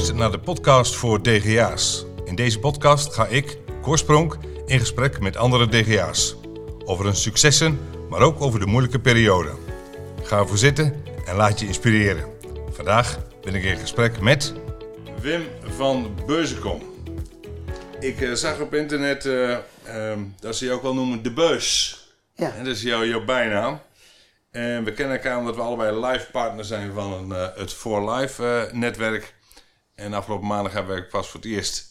luistert naar de podcast voor DGA's. In deze podcast ga ik, Korspronk, in gesprek met andere DGA's. Over hun successen, maar ook over de moeilijke periode. Ga ervoor zitten en laat je inspireren. Vandaag ben ik in gesprek met Wim van Beuzenkom. Ik eh, zag op internet eh, ehm, dat ze je ook wel noemen de Beus. Ja. En dat is jouw, jouw bijnaam. En we kennen elkaar omdat we allebei live partner zijn van een, eh, het For Life netwerk. En afgelopen maandag hebben we pas voor het eerst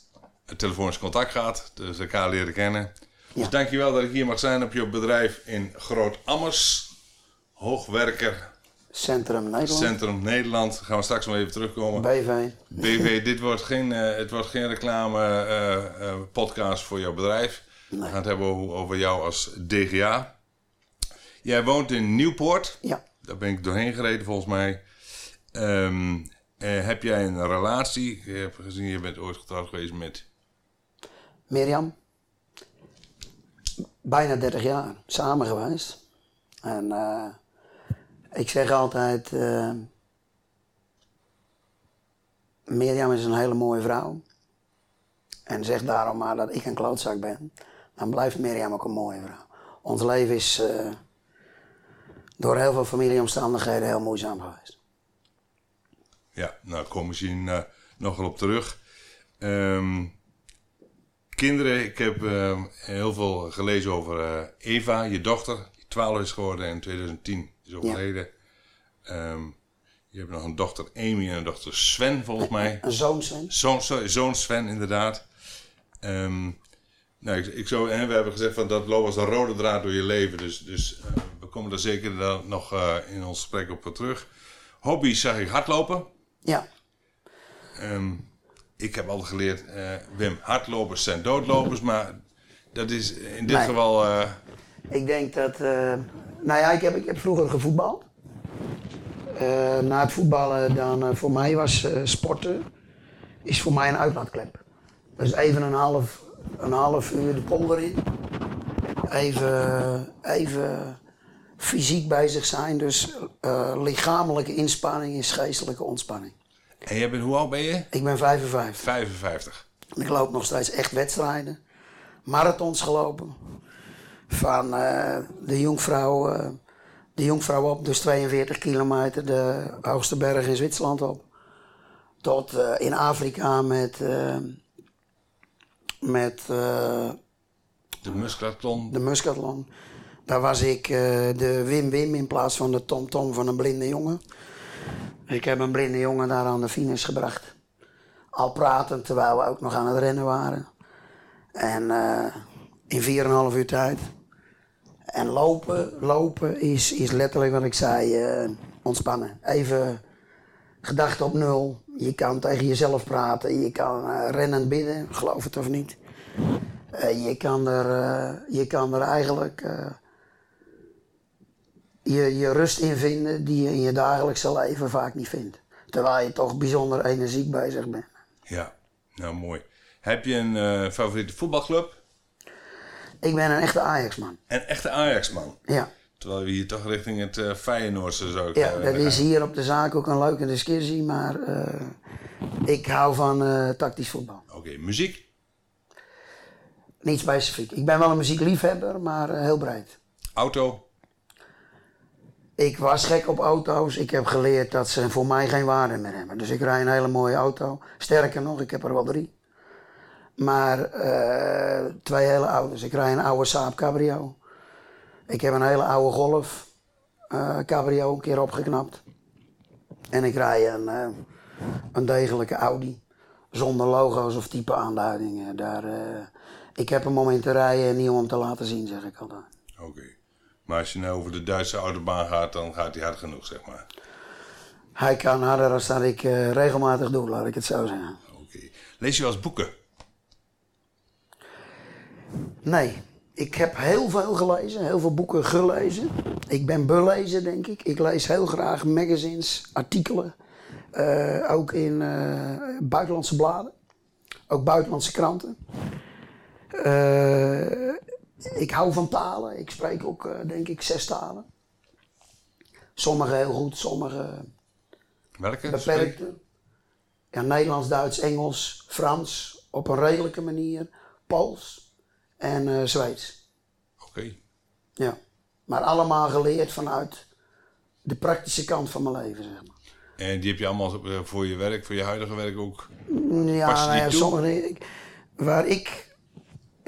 telefonisch contact gehad. Dus elkaar leren kennen. Dus Ja. dankjewel dat ik hier mag zijn op je bedrijf in Groot Ammers. Hoogwerker, Centrum Nederland. Centrum Nederland. Gaan we straks nog even terugkomen. BV. BV, dit wordt geen, eh, het wordt geen reclame eh, eh, podcast voor jouw bedrijf. We Nee. gaan het hebben over, over jou als DGA. Jij woont in Nieuwpoort. Ja. Daar ben ik doorheen gereden volgens mij. Ehm, eh, heb jij een relatie? Ik heb gezien, je bent ooit getrouwd geweest met... Mirjam. Bijna 30 jaar samen geweest. En eh, ik zeg altijd: eh, Mirjam is een hele mooie vrouw. En zeg daarom maar dat ik een klootzak ben. Dan blijft Mirjam ook een mooie vrouw. Ons leven is door heel veel familieomstandigheden heel moeizaam geweest. Ja, nou, kom misschien eh, nog wel op terug. Ehm, kinderen, ik heb eh, heel veel gelezen over eh, Eva, je dochter, die 12 is geworden en in 2010 is overleden. Ehm, je hebt nog een dochter Amy en een dochter Sven, volgens mij. Een zoon, Sven. Zoon, zoon Sven, inderdaad. Ehm, nou, ik, ik zou, en we hebben gezegd van dat loopt als een rode draad door je leven. Dus, dus eh, we komen daar zeker dan nog in ons gesprek op terug. Hobby's zag ik hardlopen. Ja. Ehm, ik heb altijd geleerd, eh, Wim, hardlopers zijn doodlopers. Maar dat is in dit Nee. geval... eh, Ik denk dat. eh, nou ja, ik heb, ik heb vroeger gevoetbald. Na het voetballen, dan voor mij was sporten. is voor mij een uitlaatklep. Dus even een half, een half uur de polder in. Even, even fysiek bezig zijn. Dus eh, lichamelijke inspanning is geestelijke ontspanning. en jij bent, hoe oud ben je? Ik ben 55. 55. Ik loop nog steeds echt wedstrijden. Marathons gelopen. Van eh, de Jongvrouw, eh, de Jongvrouw op, dus 42 kilometer, de hoogste berg in Zwitserland op. Tot in Afrika met, met De musculaton. de Muscatlon. Daar was ik eh, de Wim Wim in plaats van de Tom Tom van een blinde jongen. Ik heb een blinde jongen daar aan de finish gebracht. Al pratend terwijl we ook nog aan het rennen waren. En eh in 4,5 uur tijd. En lopen, lopen is, is letterlijk wat ik zei, eh, ontspannen. Even gedachten op nul. Je kan tegen jezelf praten, je kan eh, rennend bidden, geloof het of niet. Je, kan er, je kan er eigenlijk je, je rust in vinden die je in je dagelijkse leven vaak niet vindt. Terwijl je toch bijzonder energiek bezig bent. Ja, nou mooi. Heb je een eh, favoriete voetbalclub? Ik ben een echte Ajax-man. Een echte Ajax-man. Ja. Terwijl we hier toch richting het eh Feyenoordse zo ja, eh, dat is hier op de zaak ook een leuke discussie, maar ik hou van tactisch voetbal. Oké, muziek. Niet specifiek. Ik ben wel een muziekliefhebber, maar heel breed. Auto. Ik was gek op auto's. Ik heb geleerd dat ze voor mij geen waarde meer hebben. Dus ik rij een hele mooie auto. Sterker nog, ik heb er wel drie. Maar eh, twee hele auto's. Ik rij een oude Saab Cabrio. Ik heb een hele oude Golf eh, Cabrio een keer opgeknapt. En ik rij een, eh, een degelijke Audi. Zonder logo's of type aanduidingen. Daar, ik heb hem om in te rijden en niet om te laten zien, zeg ik altijd. Oké. Maar als je nou over de Duitse autobaan gaat, dan gaat hij hard genoeg, zeg maar. Hij kan harder dan dat ik eh, regelmatig doe, laat ik het zo zeggen. Oké. Lees je wel eens boeken? Nee, ik heb heel veel gelezen, heel veel boeken gelezen. Ik ben belezen, denk ik. Ik lees heel graag magazines, artikelen. eh, ook in eh, buitenlandse bladen. Ook buitenlandse kranten. Ik hou van talen. Ik spreek ook, eh, denk ik, zes talen. Sommige heel goed, sommige Welke? ja, Nederlands, Duits, Engels, Frans op een redelijke manier, Pools en eh, Zweeds. Oké. Ja. Maar allemaal geleerd vanuit de praktische kant van mijn leven, zeg maar. En die heb je allemaal eh, voor je werk, voor je huidige werk ook. Ja, nou ja sommige waar ik,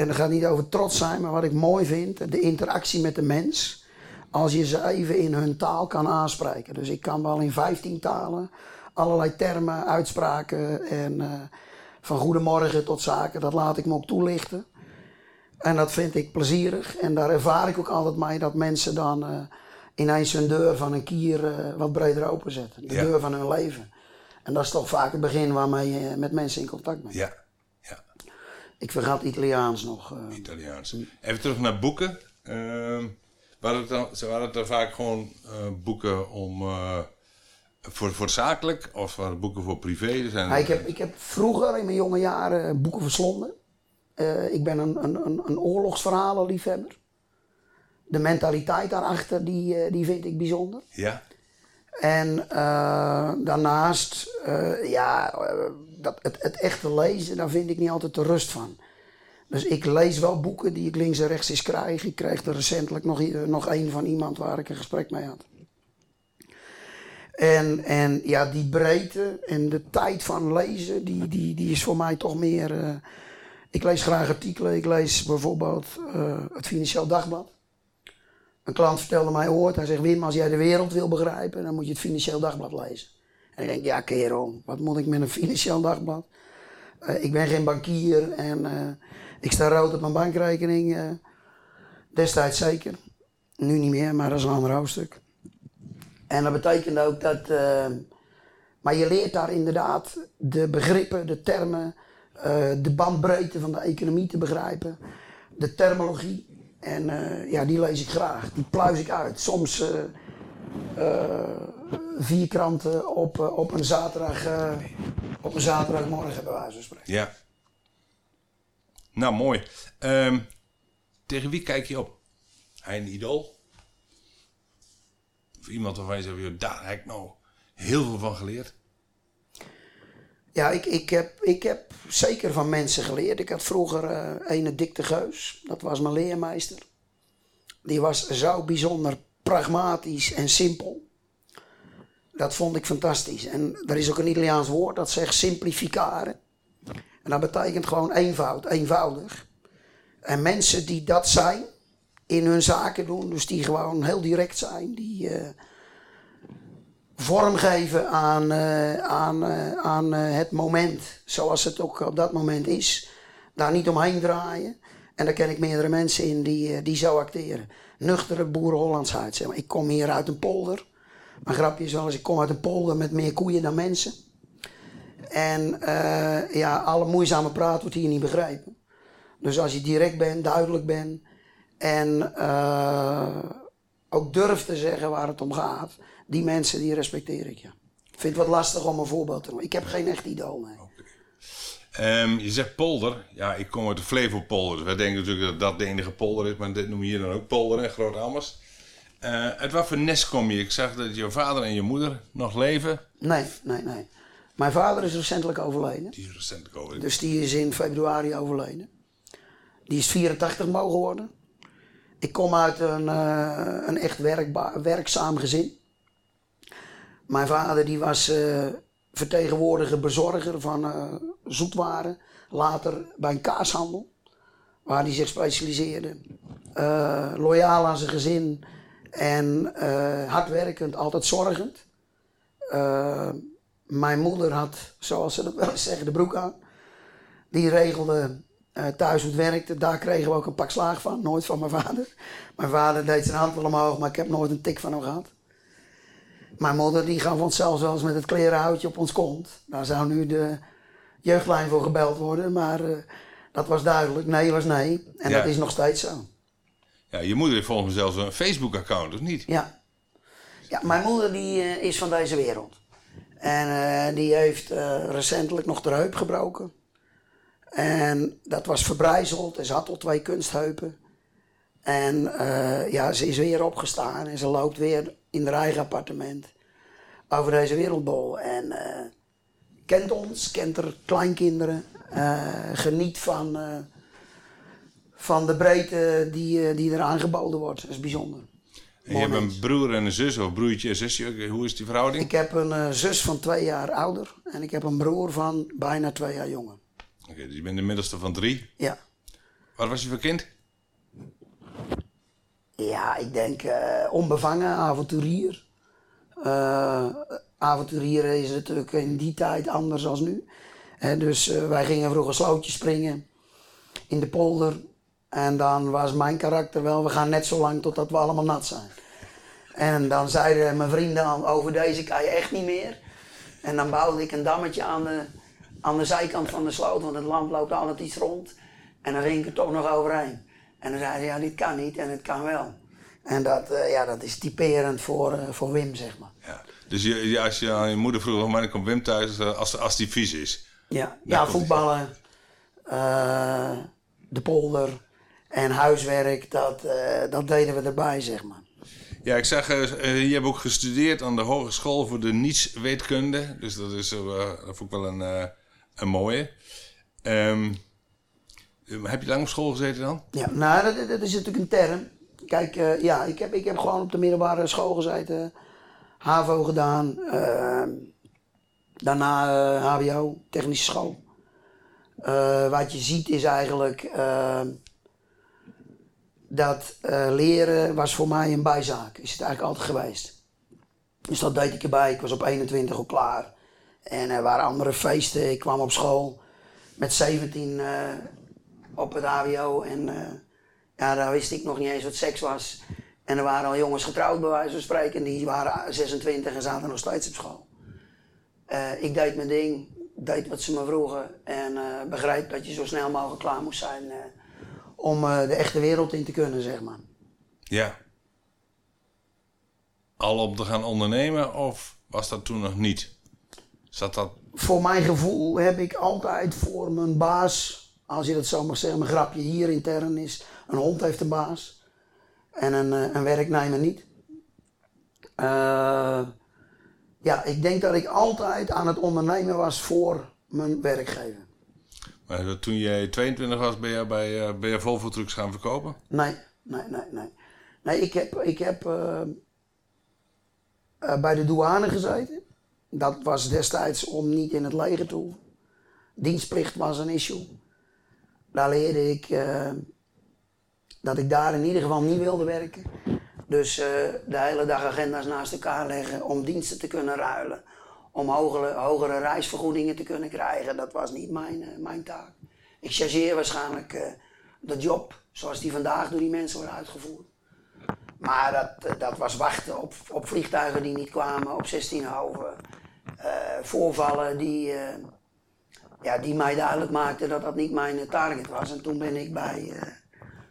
en dat gaat niet over trots zijn, maar wat ik mooi vind, de interactie met de mens. Als je ze even in hun taal kan aanspreken. Dus ik kan wel in 15 talen allerlei termen, uitspraken en eh, van goedemorgen tot zaken, dat laat ik me ook toelichten. En dat vind ik plezierig. En daar ervaar ik ook altijd mee dat mensen dan eh, ineens hun deur van een kier eh, wat breder openzetten. De Ja. deur van hun leven. En dat is toch vaak het begin waarmee je met mensen in contact bent. Ja. Ik vergat Italiaans nog. eh. Italiaans. Even terug naar boeken. Ehm waren, het dan, ze waren het dan vaak gewoon eh, boeken om, eh, voor, voor zakelijk of waren het boeken voor privé? Zijn, Ja, ik, heb, ik heb vroeger in mijn jonge jaren boeken verslonden. Ik ben een, een, een, een oorlogsverhalenliefhebber. De mentaliteit daarachter, die, die vind ik bijzonder. Ja? En daarnaast, ja, dat, het, het echte lezen, daar vind ik niet altijd de rust van. Dus ik lees wel boeken die ik links en rechts eens krijg. Ik kreeg er recentelijk nog, i- nog een van iemand waar ik een gesprek mee had. En, en ja, die breedte en de tijd van lezen, die, die, die is voor mij toch meer... eh, ik lees graag artikelen. Ik lees bijvoorbeeld eh, het Financieel Dagblad. Een klant vertelde mij ooit, hij zegt Wim, als jij de wereld wil begrijpen, dan moet je het Financieel Dagblad lezen. En ik denk, ja kerel, wat moet ik met een Financieel Dagblad? Eh, ik ben geen bankier en eh, ik sta rood op mijn bankrekening. eh, destijds zeker. Nu niet meer, maar dat is een ander hoofdstuk. En dat betekent ook dat... maar je leert daar inderdaad de begrippen, de termen, de bandbreedte van de economie te begrijpen. De terminologie. En ja, die lees ik graag. Die pluis ik uit. Soms vier kranten op, eh, op, een zaterdag, eh, op een zaterdagmorgen, bij wijze van spreken. Ja. Nou, mooi. Ehm, tegen wie kijk je op? Hij een idool? Of iemand waarvan je zegt, "Joh, daar heb ik nou heel veel van geleerd? Ja, ik, ik, heb, ik heb zeker van mensen geleerd. Ik had vroeger eh ene Dick de Geus. Dat was mijn leermeester. Die was zo bijzonder pragmatisch en simpel. Dat vond ik fantastisch. En er is ook een Italiaans woord dat zegt simplificare. En dat betekent gewoon eenvoud, eenvoudig. En mensen die dat zijn, in hun zaken doen, dus die gewoon heel direct zijn, die eh, vormgeven aan, eh, aan, eh, aan het moment, zoals het ook op dat moment is. Daar niet omheen draaien. En daar ken ik meerdere mensen in die, die zo acteren. Nuchtere boeren-Hollandsheid. Zeg maar. Ik kom hier uit een polder. Mijn grapje is wel eens, ik kom uit een polder met meer koeien dan mensen. En eh, ja, alle moeizame praat wordt hier niet begrepen. Dus als je direct bent, duidelijk bent en eh, ook durft te zeggen waar het om gaat, die mensen die respecteer ik. Ja. Ik vind het wat lastig om een voorbeeld te noemen. Ik heb geen echt idool. Nee. Ehm, je zegt polder. Ja, ik kom uit de Flevopolder. Dus wij denken natuurlijk dat dat de enige polder is, maar dit noem je hier dan ook polder, hè, Groot Ammers. Eh uit wat voor nest kom je? Ik zag dat je vader en je moeder nog leven. nee, nee, nee. Mijn vader is recentelijk overleden. Die is recentelijk over. Dus die is in februari overleden. Die is 84 mogen worden. Ik kom uit een, eh, een echt werkzaam gezin. Mijn vader die was eh, vertegenwoordiger, bezorger van eh, zoetwaren. Later bij een kaashandel, waar hij zich specialiseerde. Eh, loyaal aan zijn gezin en eh, hardwerkend, altijd zorgend. Mijn moeder had, zoals ze dat wel eens zeggen, de broek aan. Die regelde thuis hoe het werkte. Daar kregen we ook een pak slaag van. Nooit van mijn vader. Mijn vader deed zijn hand wel omhoog, maar ik heb nooit een tik van hem gehad. Mijn moeder die gaf ons zelfs wel eens met het klerenhoutje op ons kont. Daar zou nu de jeugdlijn voor gebeld worden. Maar eh, dat was duidelijk. Nee was nee. En Ja. dat is nog steeds zo. Ja, je moeder heeft volgens mij zelfs een Facebook-account, of niet? Ja. Ja, mijn moeder die eh, is van deze wereld. En eh, die heeft recentelijk nog de heup gebroken. En dat was verbrijzeld en ze had al twee kunstheupen. En ja, ze is weer opgestaan en ze loopt weer in haar eigen appartement over deze wereldbol. En eh, kent ons, kent er kleinkinderen. eh, geniet van, eh, van de breedte die, die er aangeboden wordt. Dat is bijzonder. En je hebt een broer en een zus, of broertje en zusje. Hoe is die verhouding? Ik heb een zus van twee jaar ouder en ik heb een broer van bijna twee jaar jonger. Oké, dus je bent de middelste van drie. Ja, Wat was je voor kind? Ja ik denk eh, onbevangen, avonturier. Eh avonturieren is natuurlijk in die tijd anders dan nu. Dus eh, wij gingen vroeger slootjes springen in de polder. En dan was mijn karakter wel, we gaan net zo lang totdat we allemaal nat zijn. En dan zeiden mijn vrienden al, over deze kan je echt niet meer. En dan bouwde ik een dammetje aan de, aan de zijkant van de sloot, want het land loopt altijd iets rond. En dan ging ik er toch nog overheen. En dan zeiden ze, ja, dit kan niet en het kan wel. En dat, eh, ja, dat is typerend voor, eh, voor Wim, zeg maar. Ja. Dus je, je- als je aan je moeder vroeg, wanneer komt Wim thuis, eh, als, als die vies is? Ja, ja voetballen, de polder en huiswerk, dat, dat deden we erbij, zeg maar. Ja, ik zag, je hebt ook gestudeerd aan de Hogeschool voor de nietsweetkunde. Dus dat is dat vond ik wel een, een mooie. Ehm, heb je lang op school gezeten dan? Ja, nou, dat, dat is natuurlijk een term. Kijk, eh, ja, ik heb, ik heb gewoon op de middelbare school gezeten, HAVO gedaan, eh, daarna eh, HBO, technische school. Wat je ziet is eigenlijk dat leren was voor mij een bijzaak. Is het eigenlijk altijd geweest. Dus dat deed ik erbij. Ik was op 21 al klaar. En er waren andere feesten. Ik kwam op school met 17 eh, op het HBO. En eh, ja, daar wist ik nog niet eens wat seks was. En er waren al jongens getrouwd, bij wijze van spreken. Die waren 26 en zaten nog steeds op school. Eh, ik deed mijn ding, deed wat ze me vroegen. En eh, begreep dat je zo snel mogelijk klaar moest zijn om de echte wereld in te kunnen, zeg maar. Ja. Al om te gaan ondernemen of was dat toen nog niet? Zat dat... Voor mijn gevoel heb ik altijd voor mijn baas, als je dat zo mag zeggen, mijn grapje hier intern is, een hond heeft een baas en een, eh, een werknemer niet. Eh, ja, ik denk dat ik altijd aan het ondernemen was voor mijn werkgever. Maar toen jij 22 was, ben je bij, eh, ben je Volvo Trucks gaan verkopen? Nee, nee, nee, nee. Nee, ik heb, ik heb bij de douane gezeten. Dat was destijds om niet in het leger te hoeven. Dienstplicht was een issue. Daar leerde ik eh, dat ik daar in ieder geval niet wilde werken. Dus eh, de hele dag agenda's naast elkaar leggen om diensten te kunnen ruilen. Om hogere, reisvergoedingen te kunnen krijgen. Dat was niet mijn, eh, mijn taak. Ik chargeer waarschijnlijk de job zoals die vandaag door die mensen wordt uitgevoerd. Maar dat, dat was wachten op, op vliegtuigen die niet kwamen, op 16 hoven. voorvallen die, ja, die mij duidelijk maakten dat dat niet mijn eh, target was. En toen ben ik bij eh,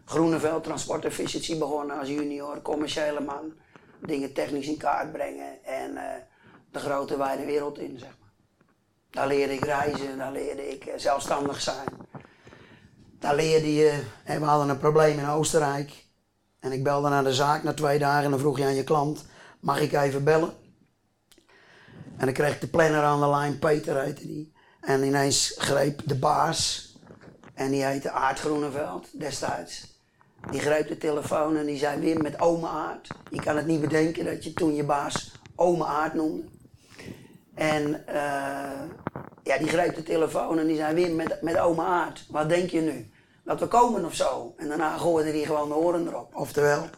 Groeneveld Transport Efficiency begonnen als junior, commerciële man. Dingen technisch in kaart brengen en eh, de grote wijde wereld in, zeg maar. Daar leerde ik reizen, daar leerde ik zelfstandig zijn. Daar leerde je, we hadden een probleem in Oostenrijk. En ik belde naar de zaak na twee dagen en dan vroeg je aan je klant, mag ik even bellen? En dan kreeg ik de planner aan de lijn, Peter heette die. En ineens greep de baas, en die heette Aart Groeneveld destijds. Die greep de telefoon en die zei, Wim met ome Aart. Je kan het niet bedenken dat je toen je baas ome Aart noemde. En eh, ja, die greep de telefoon en die zei, Wim met, met ome Aart, wat denk je nu? Dat we komen of zo? En daarna gooide hij gewoon de oren erop. Oftewel,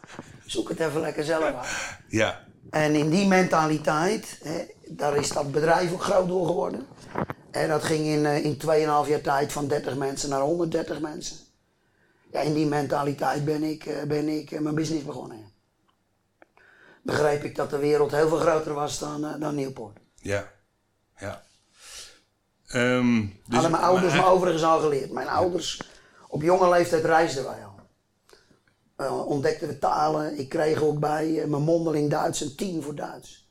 zoek het even lekker zelf uit. Ja. En in die mentaliteit, hè, daar is dat bedrijf ook groot door geworden. En dat ging in, eh, in 2,5 jaar tijd van 30 mensen naar 130 mensen. Ja, in die mentaliteit ben ik, eh, ben ik eh, mijn business begonnen. Begreep ik dat de wereld heel veel groter was dan, dan Nieuwpoort. Ja. Ja. Ehm, dus- Hadden mijn ouders maar- me overigens al geleerd. Mijn ouders, op jonge leeftijd reisden wij al. Eh, ontdekten we talen. Ik kreeg ook bij mijn mondeling Duits een 10 voor Duits.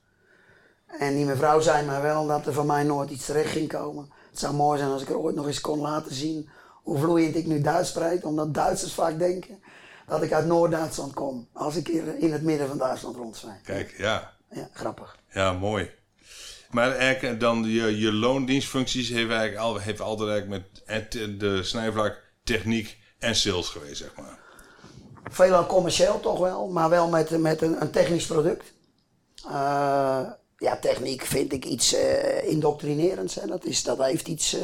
En die mevrouw zei mij wel dat er van mij nooit iets terecht ging komen. Het zou mooi zijn als ik er ooit nog eens kon laten zien hoe vloeiend ik nu Duits spreek. Omdat Duitsers vaak denken dat ik uit Noord-Duitsland kom. Als ik in in het midden van Duitsland rondzweef. Kijk, ja. Ja, grappig. Ja, mooi. Maar eigenlijk dan je, je loondienstfuncties heeft eigenlijk al, heeft altijd eigenlijk met het, de snijvlak, techniek en sales geweest, zeg maar. Veelal commercieel toch wel, maar wel met, met een, een technisch product. Uh, ja, techniek vind ik iets uh, indoctrinerends. Hè. Dat, is, dat heeft iets. Uh,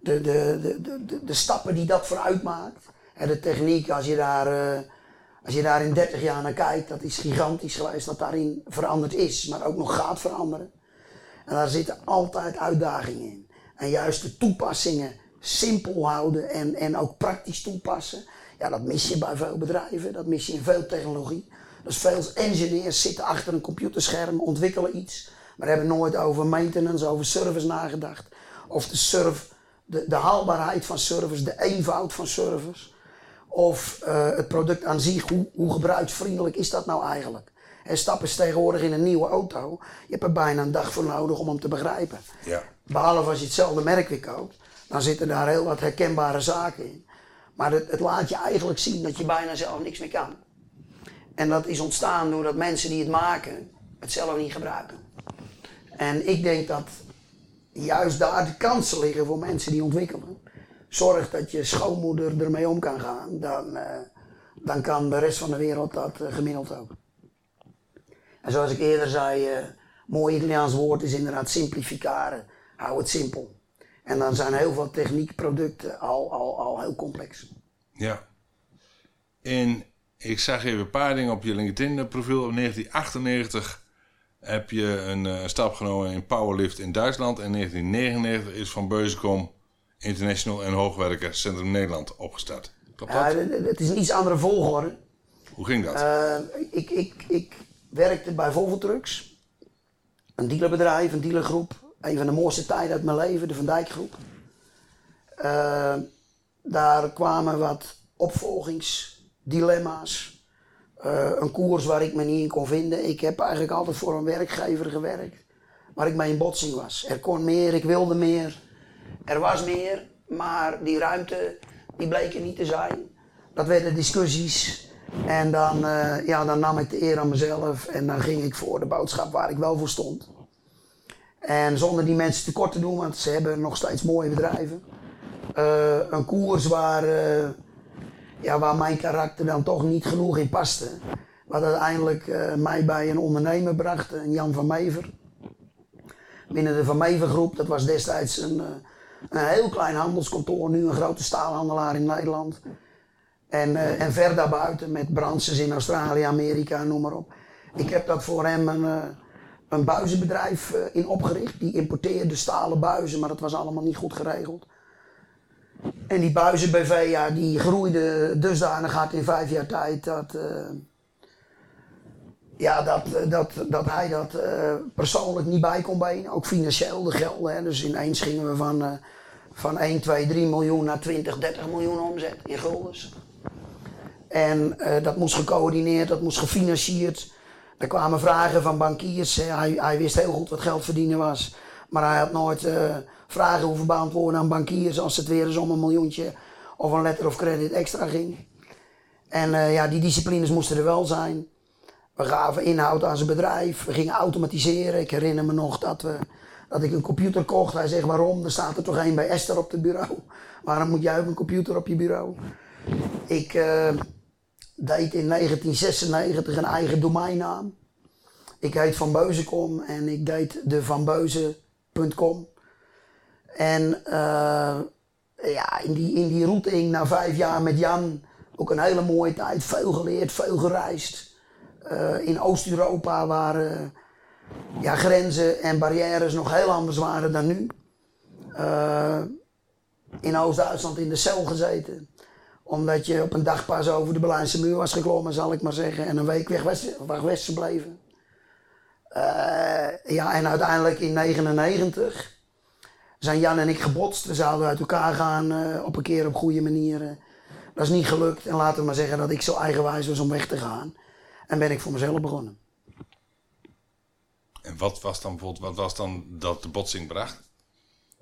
de, de, de, de, de stappen die dat vooruit maakt. En de techniek, als je, daar, als je daar in 30 jaar naar kijkt, dat is gigantisch geweest dat daarin veranderd is, maar ook nog gaat veranderen. En daar zitten altijd uitdagingen in. En juist de toepassingen simpel houden en, en ook praktisch toepassen. Ja, dat mis je bij veel bedrijven, dat mis je in veel technologie. Dus veel engineers zitten achter een computerscherm, ontwikkelen iets, maar hebben nooit over maintenance, over service nagedacht. Of de, serve, de, de haalbaarheid van service, de eenvoud van service. Of uh, het product aan zich, hoe, hoe gebruiksvriendelijk is dat nou eigenlijk? En stappen ze tegenwoordig in een nieuwe auto. Je hebt er bijna een dag voor nodig om hem te begrijpen. Ja. Behalve als je hetzelfde merk weer koopt, dan zitten daar heel wat herkenbare zaken in. Maar het, het laat je eigenlijk zien dat je bijna zelf niks meer kan. En dat is ontstaan doordat mensen die het maken het zelf niet gebruiken. En ik denk dat juist daar de kansen liggen voor mensen die ontwikkelen. Zorg dat je schoonmoeder ermee om kan gaan, dan, uh, dan kan de rest van de wereld dat uh, gemiddeld ook. En zoals ik eerder zei, uh, mooi Italiaans woord is inderdaad simplificare. Hou het simpel. En dan zijn heel veel techniekproducten al, al, al heel complex. Ja. En ik zag even een paar dingen op je LinkedIn-profiel. In 1998 heb je een uh, stap genomen in Powerlift in Duitsland. En in 1999 is Van Beuzenkom International en Hoogwerker Centrum Nederland opgestart. Klopt dat? Ja, het is een iets andere volgorde. Hoe ging dat? Uh, ik, ik, ik werkte bij Volvo Trucks. Een dealerbedrijf, een dealergroep. Een van de mooiste tijden uit mijn leven, de Van Dijk Groep. Daar kwamen wat opvolgingsdilemma's. Uh, een koers waar ik me niet in kon vinden. Ik heb eigenlijk altijd voor een werkgever gewerkt waar ik mee in botsing was. Er kon meer, ik wilde meer. Er was meer, maar die ruimte die bleek er niet te zijn. Dat werden discussies. En dan, uh, ja, dan nam ik de eer aan mezelf en dan ging ik voor de boodschap waar ik wel voor stond. En zonder die mensen tekort te doen, want ze hebben nog steeds mooie bedrijven. Uh, een koers waar, ja, waar mijn karakter dan toch niet genoeg in paste. Wat uiteindelijk uh, mij bij een ondernemer bracht, een Jan van Mever. Binnen de Van Mever groep, dat was destijds een, een heel klein handelskantoor, nu een grote staalhandelaar in Nederland. En, en ver daarbuiten met branches in Australië, Amerika, noem maar op. Ik heb dat voor hem een, een buizenbedrijf in opgericht. Die importeerde stalen buizen, maar dat was allemaal niet goed geregeld. En die buizen-BV, ja, die groeide dusdanig hard in vijf jaar tijd dat, uh, ja, dat, dat, dat hij dat uh, persoonlijk niet bij kon benen. Ook financieel de gelden. Hè. Dus ineens gingen we van, van 1, 2, 3 miljoen naar 20, 30 miljoen omzet in guldens. En dat moest gecoördineerd, dat moest gefinancierd. Er kwamen vragen van bankiers. Hij, hij wist heel goed wat geld verdienen was. Maar hij had nooit vragen hoeven beantwoorden aan bankiers als het weer eens om een miljoentje of een letter of credit extra ging. En uh, ja, die disciplines moesten er wel zijn. We gaven inhoud aan zijn bedrijf, we gingen automatiseren. Ik herinner me nog dat, we, dat ik een computer kocht. Hij zegt waarom? Er staat er toch één bij Esther op het bureau. Waarom moet jij ook een computer op je bureau? Ik uh, deed in 1996 een eigen domeinnaam. Ik heet Van Beuzenkom en ik deed de vanbeuzen.com. En uh, ja, in die, in die routing na vijf jaar met Jan ook een hele mooie tijd. Veel geleerd, veel gereisd. Uh, in Oost-Europa waar uh, ja, grenzen en barrières nog heel anders waren dan nu. in Oost-Duitsland in de cel gezeten. Omdat je op een dag pas over de Berlijnse muur was geklommen, zal ik maar zeggen. En een week weg was, weg gebleven. ja, en uiteindelijk in 1999 zijn Jan en ik gebotst. We zouden uit elkaar gaan uh, op een keer op goede manieren. Dat is niet gelukt. En laten we maar zeggen dat ik zo eigenwijs was om weg te gaan. En ben ik voor mezelf begonnen. En wat was dan bijvoorbeeld, wat was dan dat de botsing bracht?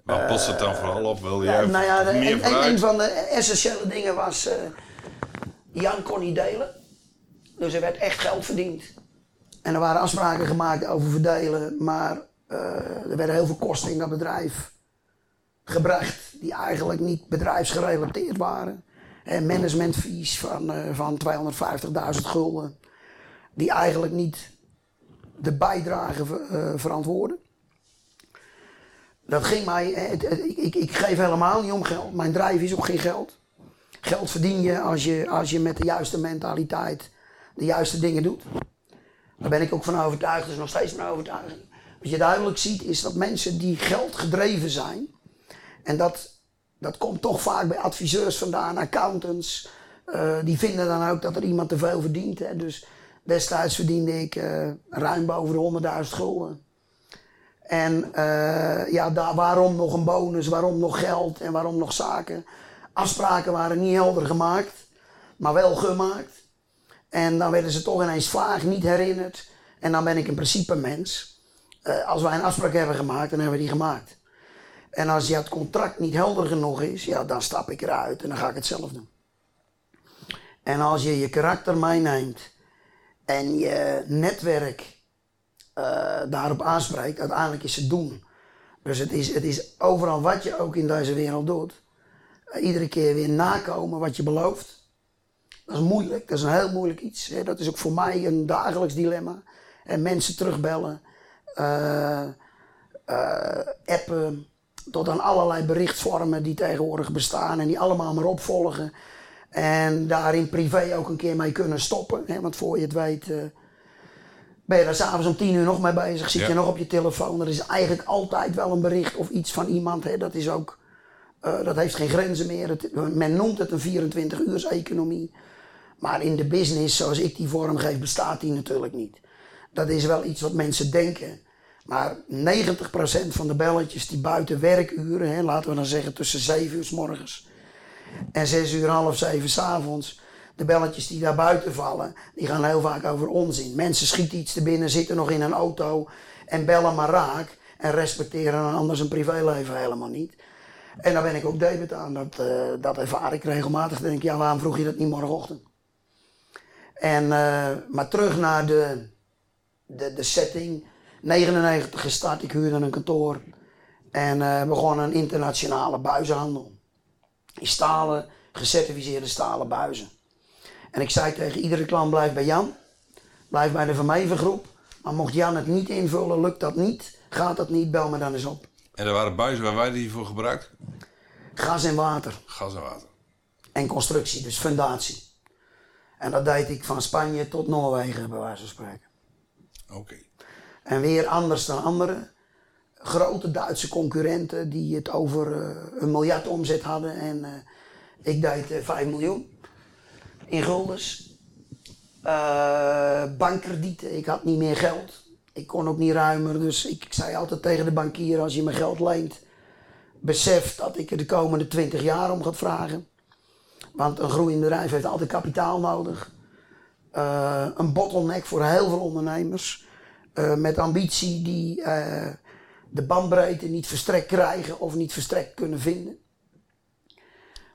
Waar botst het dan vooral op? Wil jij nou ja, de, meer een, een, van de essentiële dingen was... Uh, Jan kon niet delen. Dus er werd echt geld verdiend. En er waren afspraken gemaakt over verdelen. Maar er werden heel veel kosten in dat bedrijf gebracht die eigenlijk niet bedrijfsgerelateerd waren. En managementfees van, uh, van 250.000 gulden, die eigenlijk niet de bijdrage uh, verantwoorden. Dat ging mij, ik, ik, ik, geef helemaal niet om geld. Mijn drijf is ook geen geld. Geld verdien je als je, als je met de juiste mentaliteit de juiste dingen doet. Daar ben ik ook van overtuigd, is nog steeds mijn overtuiging. Wat je duidelijk ziet is dat mensen die geld gedreven zijn, en dat, dat komt toch vaak bij adviseurs vandaan, accountants, uh, die vinden dan ook dat er iemand te veel verdient. Hè. Dus destijds verdiende ik uh, ruim boven de 100.000 gulden. En uh, ja, daar, waarom nog een bonus, waarom nog geld en waarom nog zaken? Afspraken waren niet helder gemaakt, maar wel gemaakt. En dan werden ze toch ineens vaag, niet herinnerd. En dan ben ik in principe mens. Als wij een afspraak hebben gemaakt, dan hebben we die gemaakt. En als je het contract niet helder genoeg is, ja, dan stap ik eruit en dan ga ik het zelf doen. En als je je karakter meeneemt en je netwerk uh, daarop aanspreekt, uiteindelijk is het doen. Dus het is, het is overal wat je ook in deze wereld doet. Uh, iedere keer weer nakomen wat je belooft. Dat is moeilijk, dat is een heel moeilijk iets. Hè. Dat is ook voor mij een dagelijks dilemma. En mensen terugbellen, uh, appen, tot aan allerlei berichtsvormen die tegenwoordig bestaan en die allemaal maar opvolgen. En daarin privé ook een keer mee kunnen stoppen. Hè? Want voor je het weet uh, ben je daar s'avonds om tien uur nog mee bezig. Zit je nog op je telefoon. Er is eigenlijk altijd wel een bericht of iets van iemand. Hè? Dat, is ook, uh, dat heeft geen grenzen meer. Het, men noemt het een 24 uurs economie. Maar in de business zoals ik die vorm geef bestaat die natuurlijk niet. Dat is wel iets wat mensen denken. Maar 90% van de belletjes die buiten werkuren, hè, laten we dan zeggen tussen 7 uur s morgens en 6 uur half 7 s avonds, de belletjes die daar buiten vallen, die gaan heel vaak over onzin. Mensen schieten iets te binnen, zitten nog in een auto en bellen maar raak en respecteren anders een privéleven helemaal niet. En daar ben ik ook debet aan. Dat, uh, dat ervaar ik regelmatig. Dan denk ik, ja, waarom vroeg je dat niet morgenochtend? En, uh, maar terug naar de, de, de setting 99 gestart, ik huurde een kantoor. En uh, begonnen een internationale buizenhandel. In stalen, gecertificeerde stalen buizen. En ik zei tegen iedere klant, blijf bij Jan. Blijf bij de Vermeven groep. Maar mocht Jan het niet invullen, lukt dat niet. Gaat dat niet, bel me dan eens op. En er waren buizen waar wij die voor gebruikt? Gas en water. Gas en water. En constructie, dus fundatie. En dat deed ik van Spanje tot Noorwegen, bij wijze van spreken. Oké. En weer anders dan anderen. Grote Duitse concurrenten die het over uh, een miljard omzet hadden. En uh, ik deed uh, 5 miljoen in guldens. bankkredieten, ik had niet meer geld. Ik kon ook niet ruimer. Dus ik, ik zei altijd tegen de bankier: als je me geld leent, besef dat ik er de komende 20 jaar om ga vragen. Want een groeiend bedrijf heeft altijd kapitaal nodig. een bottleneck voor heel veel ondernemers. Uh, met ambitie die uh, de bandbreedte niet verstrekt krijgen of niet verstrekt kunnen vinden.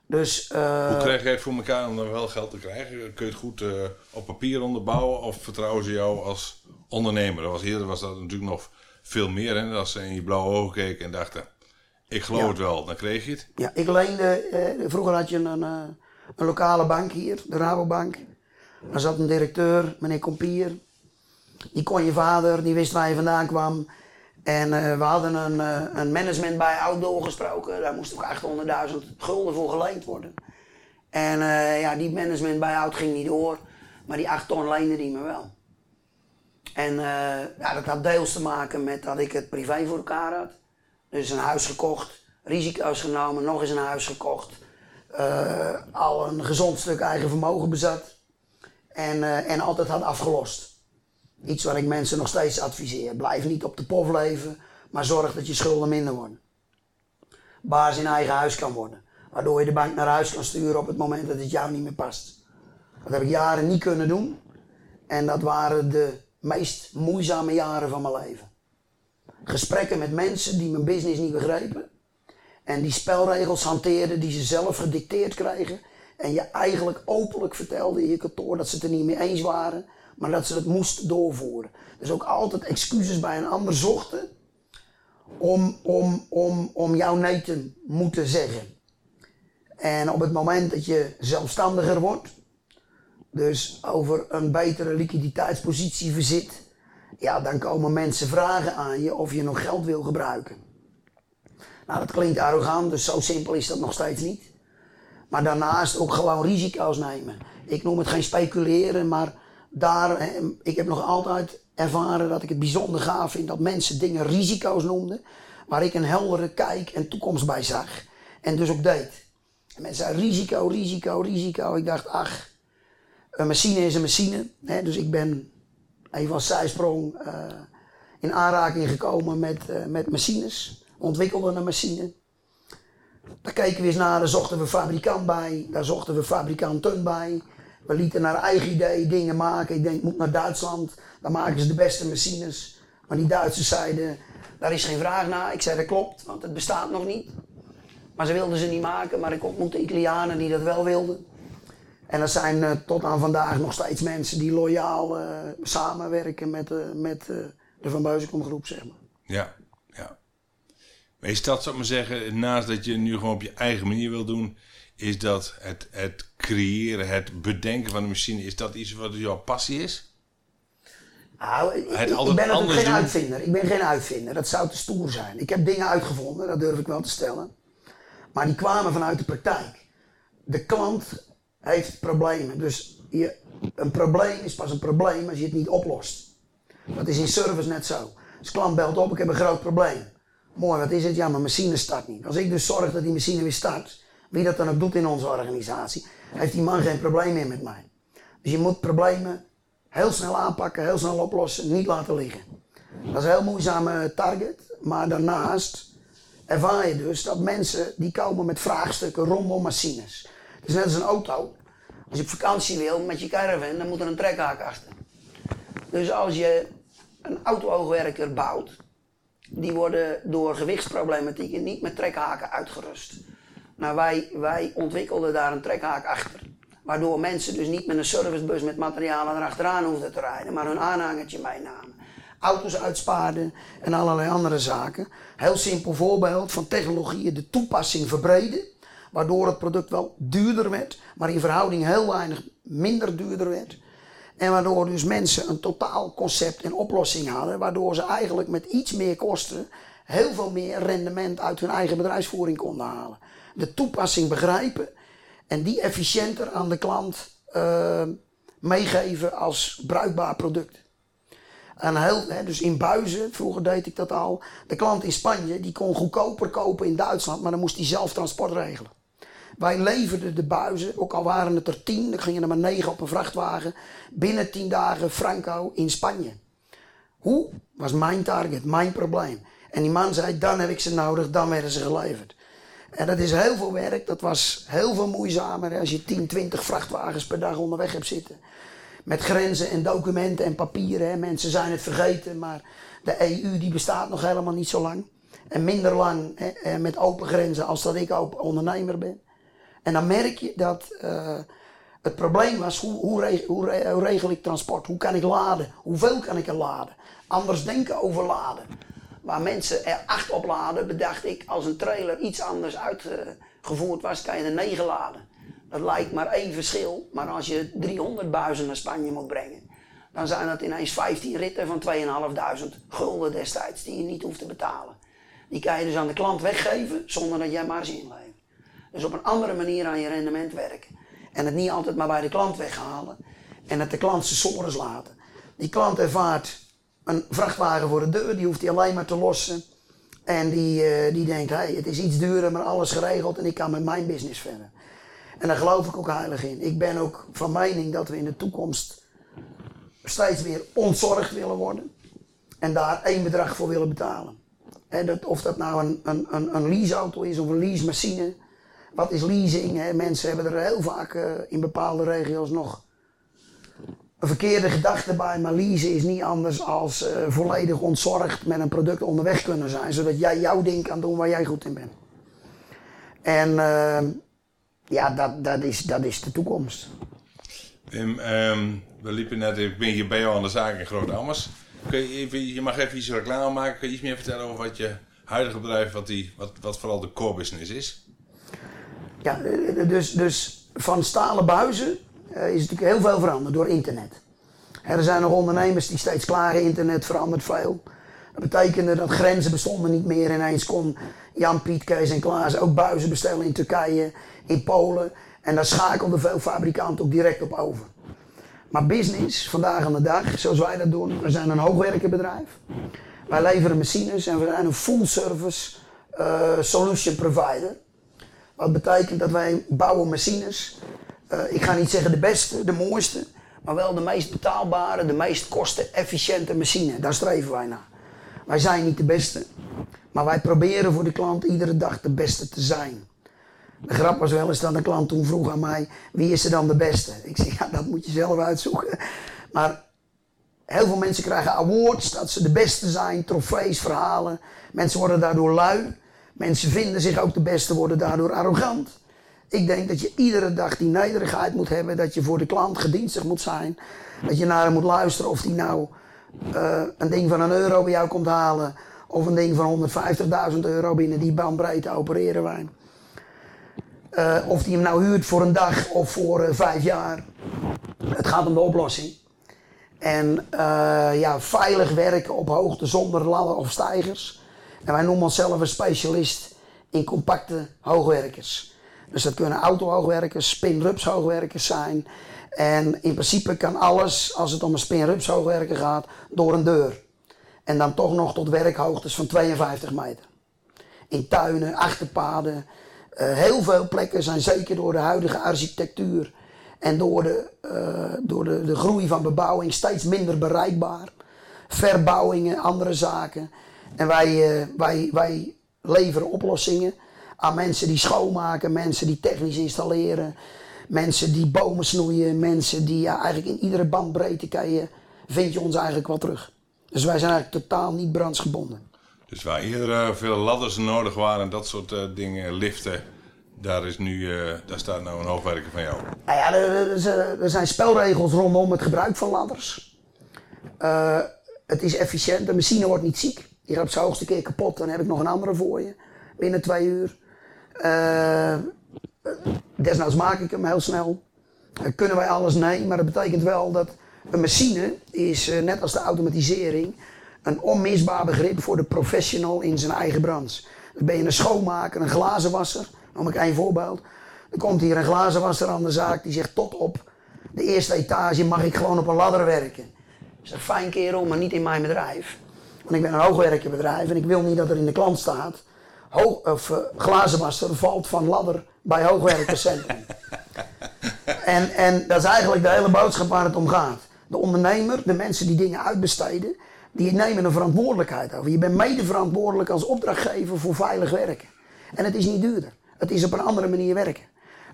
Dus, uh, Hoe krijg jij het voor elkaar om dan wel geld te krijgen? Kun je het goed op papier onderbouwen of vertrouwen ze jou als ondernemer? Dat was, eerder was dat natuurlijk nog veel meer. Hè? Als ze in je blauwe ogen keken en dachten, ik geloof ja. het wel, dan kreeg je het. Ja, ik leende, vroeger had je een, een lokale bank hier, de Rabobank. Daar zat een directeur, meneer Kompier. Die kon je vader, die wist waar je vandaan kwam. En uh, we hadden een, uh, een management bij Outdoor gesproken. Daar moest ook 800.000 gulden voor geleend worden. En uh, ja, die management bij Out ging niet door. Maar die 8 ton leende die me wel. En ja, dat had deels te maken met dat ik het privé voor elkaar had. Dus een huis gekocht, risico's genomen, nog eens een huis gekocht. al een gezond stuk eigen vermogen bezat. En, en altijd had afgelost. Iets wat ik mensen nog steeds adviseer. Blijf niet op de pof leven, maar zorg dat je schulden minder worden. Baas in eigen huis kan worden. Waardoor je de bank naar huis kan sturen op het moment dat het jou niet meer past. Dat heb ik jaren niet kunnen doen. En dat waren de meest moeizame jaren van mijn leven. Gesprekken met mensen die mijn business niet begrepen. En die spelregels hanteerden die ze zelf gedicteerd kregen. En je eigenlijk openlijk vertelde in je kantoor dat ze het er niet mee eens waren maar dat ze het moesten doorvoeren. Dus ook altijd excuses bij een ander zochten om, om, om, om jouw nee te moeten zeggen. En op het moment dat je zelfstandiger wordt, dus over een betere liquiditeitspositie verzit, ja, dan komen mensen vragen aan je of je nog geld wil gebruiken. Nou, dat klinkt arrogant, dus zo simpel is dat nog steeds niet. Maar daarnaast ook gewoon risico's nemen. Ik noem het geen speculeren, maar daar, ik heb nog altijd ervaren dat ik het bijzonder gaaf vind dat mensen dingen risico's noemden, waar ik een heldere kijk en toekomst bij zag. En dus ook deed. En mensen zeiden risico, risico, risico. Ik dacht, ach, een machine is een machine. Hè? Dus ik ben even als zijsprong uh, in aanraking gekomen met, uh, met machines. Ontwikkelde een machine. Daar keken we eens naar, daar zochten we fabrikant bij, daar zochten we fabrikanten bij. We lieten naar eigen idee dingen maken. Ik denk, moet naar Duitsland, daar maken ze de beste machines. Maar die Duitsers zeiden, daar is geen vraag naar. Ik zei, dat klopt, want het bestaat nog niet. Maar ze wilden ze niet maken, maar ik ontmoette Italianen die dat wel wilden. En er zijn uh, tot aan vandaag nog steeds mensen die loyaal uh, samenwerken met, uh, met de Van Beuzenkom groep, zeg maar. Ja. Maar is dat, zou ik maar zeggen, naast dat je nu gewoon op je eigen manier wil doen, is dat het, het creëren, het bedenken van de machine, is dat iets wat jouw passie is? Nou, ik, ik, ik ben natuurlijk geen uitvinder. Ik ben geen uitvinder. Dat zou te stoer zijn. Ik heb dingen uitgevonden, dat durf ik wel te stellen. Maar die kwamen vanuit de praktijk. De klant heeft problemen. Dus je, een probleem is pas een probleem als je het niet oplost. Dat is in service net zo. Als klant belt op, ik heb een groot probleem. Mooi, wat is het? Ja, mijn machine start niet. Als ik dus zorg dat die machine weer start, wie dat dan ook doet in onze organisatie, heeft die man geen probleem meer met mij. Dus je moet problemen heel snel aanpakken, heel snel oplossen, niet laten liggen. Dat is een heel moeizame target, maar daarnaast ervaar je dus dat mensen die komen met vraagstukken rondom machines. Het is net als een auto. Als je op vakantie wil met je caravan, dan moet er een trekhaak achter. Dus als je een auto-oogwerker bouwt, die worden door gewichtsproblematieken niet met trekhaken uitgerust. Nou, wij, wij ontwikkelden daar een trekhaak achter. Waardoor mensen dus niet met een servicebus met materialen erachteraan hoefden te rijden, maar hun aanhangertje meenamen auto's uitspaarden en allerlei andere zaken. Heel simpel voorbeeld van technologieën de toepassing verbreden. Waardoor het product wel duurder werd, maar in verhouding heel weinig minder duurder werd. En waardoor dus mensen een totaal concept en oplossing hadden, waardoor ze eigenlijk met iets meer kosten heel veel meer rendement uit hun eigen bedrijfsvoering konden halen. De toepassing begrijpen en die efficiënter aan de klant uh, meegeven als bruikbaar product. En heel, hè, dus in buizen, vroeger deed ik dat al. De klant in Spanje die kon goedkoper kopen in Duitsland, maar dan moest hij zelf transport regelen. Wij leverden de buizen, ook al waren het er tien, dan gingen er maar negen op een vrachtwagen. Binnen tien dagen Franco in Spanje. Hoe? Was mijn target, mijn probleem. En die man zei, dan heb ik ze nodig, dan werden ze geleverd. En dat is heel veel werk, dat was heel veel moeizamer als je 10, 20 vrachtwagens per dag onderweg hebt zitten met grenzen en documenten en papieren. Hè. Mensen zijn het vergeten, maar de EU die bestaat nog helemaal niet zo lang. En minder lang hè, met open grenzen als dat ik ook ondernemer ben. En dan merk je dat uh, het probleem was, hoe, hoe, hoe, regel ik transport? Hoe kan ik laden? Hoeveel kan ik er laden? Anders denken over laden. Waar mensen er acht op laden, bedacht ik, als een trailer iets anders uitgevoerd was, kan je er negen laden. Dat lijkt maar één verschil, maar als je 300 buizen naar Spanje moet brengen, dan zijn dat ineens 15 ritten van 2.500 gulden destijds die je niet hoeft te betalen. Die kan je dus aan de klant weggeven zonder dat jij marge inlevert. Dus op een andere manier aan je rendement werken. En het niet altijd maar bij de klant weghalen en het de klant zijn sores laten. Die klant ervaart een vrachtwagen voor de deur, die hoeft hij alleen maar te lossen. En die, uh, die denkt, hey, het is iets duurder, maar alles geregeld en ik kan met mijn business verder. En daar geloof ik ook heilig in. Ik ben ook van mening dat we in de toekomst steeds meer ontzorgd willen worden. En daar één bedrag voor willen betalen. dat, of dat nou een, een, een leaseauto is of een leasemachine. Wat is leasing? Mensen hebben er heel vaak uh, in bepaalde regio's nog een verkeerde gedachte bij. Maar leasen is niet anders als uh, volledig ontzorgd met een product onderweg kunnen zijn. Zodat jij jouw ding kan doen waar jij goed in bent. En uh, ja, dat, dat, is, dat is de toekomst. Wim, um, we liepen net, ik ben hier bij jou aan de zaak in Groot Ammers. Kun je, je mag even iets reclame maken. Kun je iets meer vertellen over wat je huidige bedrijf wat, die, wat, wat vooral de core business is? Ja, dus, dus van stalen buizen uh, is natuurlijk heel veel veranderd door internet. Er zijn nog ondernemers die steeds klagen, internet verandert veel. Dat betekende dat grenzen bestonden niet meer. Ineens kon Jan, Piet, Kees en Klaas ook buizen bestellen in Turkije, in Polen. En daar schakelden veel fabrikanten ook direct op over. Maar business, vandaag aan de dag, zoals wij dat doen, we zijn een hoogwerkenbedrijf. Wij leveren machines en we zijn een full service uh, solution provider. Wat betekent dat wij bouwen machines. Uh, ik ga niet zeggen de beste, de mooiste, maar wel de meest betaalbare, de meest kostenefficiënte machine. Daar streven wij naar. Wij zijn niet de beste, maar wij proberen voor de klant iedere dag de beste te zijn. De grap was wel eens dat de klant toen vroeg aan mij: wie is er dan de beste? Ik zeg: ja, dat moet je zelf uitzoeken. Maar heel veel mensen krijgen awards dat ze de beste zijn, trofees, verhalen. Mensen worden daardoor lui. Mensen vinden zich ook de beste, worden daardoor arrogant. Ik denk dat je iedere dag die nederigheid moet hebben, dat je voor de klant gedienstig moet zijn. Dat je naar hem moet luisteren of hij nou uh, een ding van een euro bij jou komt halen of een ding van 150.000 euro binnen die bandbreedte opereren wij. Uh, of die hem nou huurt voor een dag of voor uh, vijf jaar. Het gaat om de oplossing. En ja, veilig werken op hoogte zonder ladder of stijgers. En wij noemen onszelf een specialist in compacte hoogwerkers. Dus dat kunnen autohoogwerkers, spin-rups hoogwerkers zijn. En in principe kan alles, als het om een spin-rups hoogwerker gaat, door een deur. En dan toch nog tot werkhoogtes van 52 meter. In tuinen, achterpaden. Uh, heel veel plekken zijn zeker door de huidige architectuur en door de, uh, door de, de groei van bebouwing steeds minder bereikbaar. Verbouwingen, andere zaken. En wij, uh, wij, wij leveren oplossingen aan mensen die schoonmaken, mensen die technisch installeren, mensen die bomen snoeien, mensen die ja, eigenlijk in iedere bandbreedte kan je, vind je ons eigenlijk wel terug. Dus wij zijn eigenlijk totaal niet brandsgebonden. Dus waar eerder uh, veel ladders nodig waren en dat soort uh, dingen, liften, daar, is nu, uh, daar staat nou een hoofdwerker van jou. Nou ja, er, er, zijn spelregels rondom het gebruik van ladders. het is efficiënt, de machine wordt niet ziek. Je gaat op zijn hoogste keer kapot, dan heb ik nog een andere voor je. Binnen twee uur. desnoods maak ik hem heel snel. kunnen wij alles? Nee, maar dat betekent wel dat een machine is, uh, net als de automatisering, een onmisbaar begrip voor de professional in zijn eigen branche. Ben je een schoonmaker, een glazenwasser, noem ik één voorbeeld. Dan komt hier een glazenwasser aan de zaak die zegt tot op de eerste etage mag ik gewoon op een ladder werken. Is een fijn kerel, maar niet in mijn bedrijf. Want ik ben een hoogwerkenbedrijf en ik wil niet dat er in de klant staat. Hoog, of uh, glazenwasser valt van ladder bij hoogwerkerscentrum. en, en dat is eigenlijk de hele boodschap waar het om gaat. De ondernemer, de mensen die dingen uitbesteden, die nemen een verantwoordelijkheid over. Je bent mede verantwoordelijk als opdrachtgever voor veilig werken. En het is niet duurder. Het is op een andere manier werken.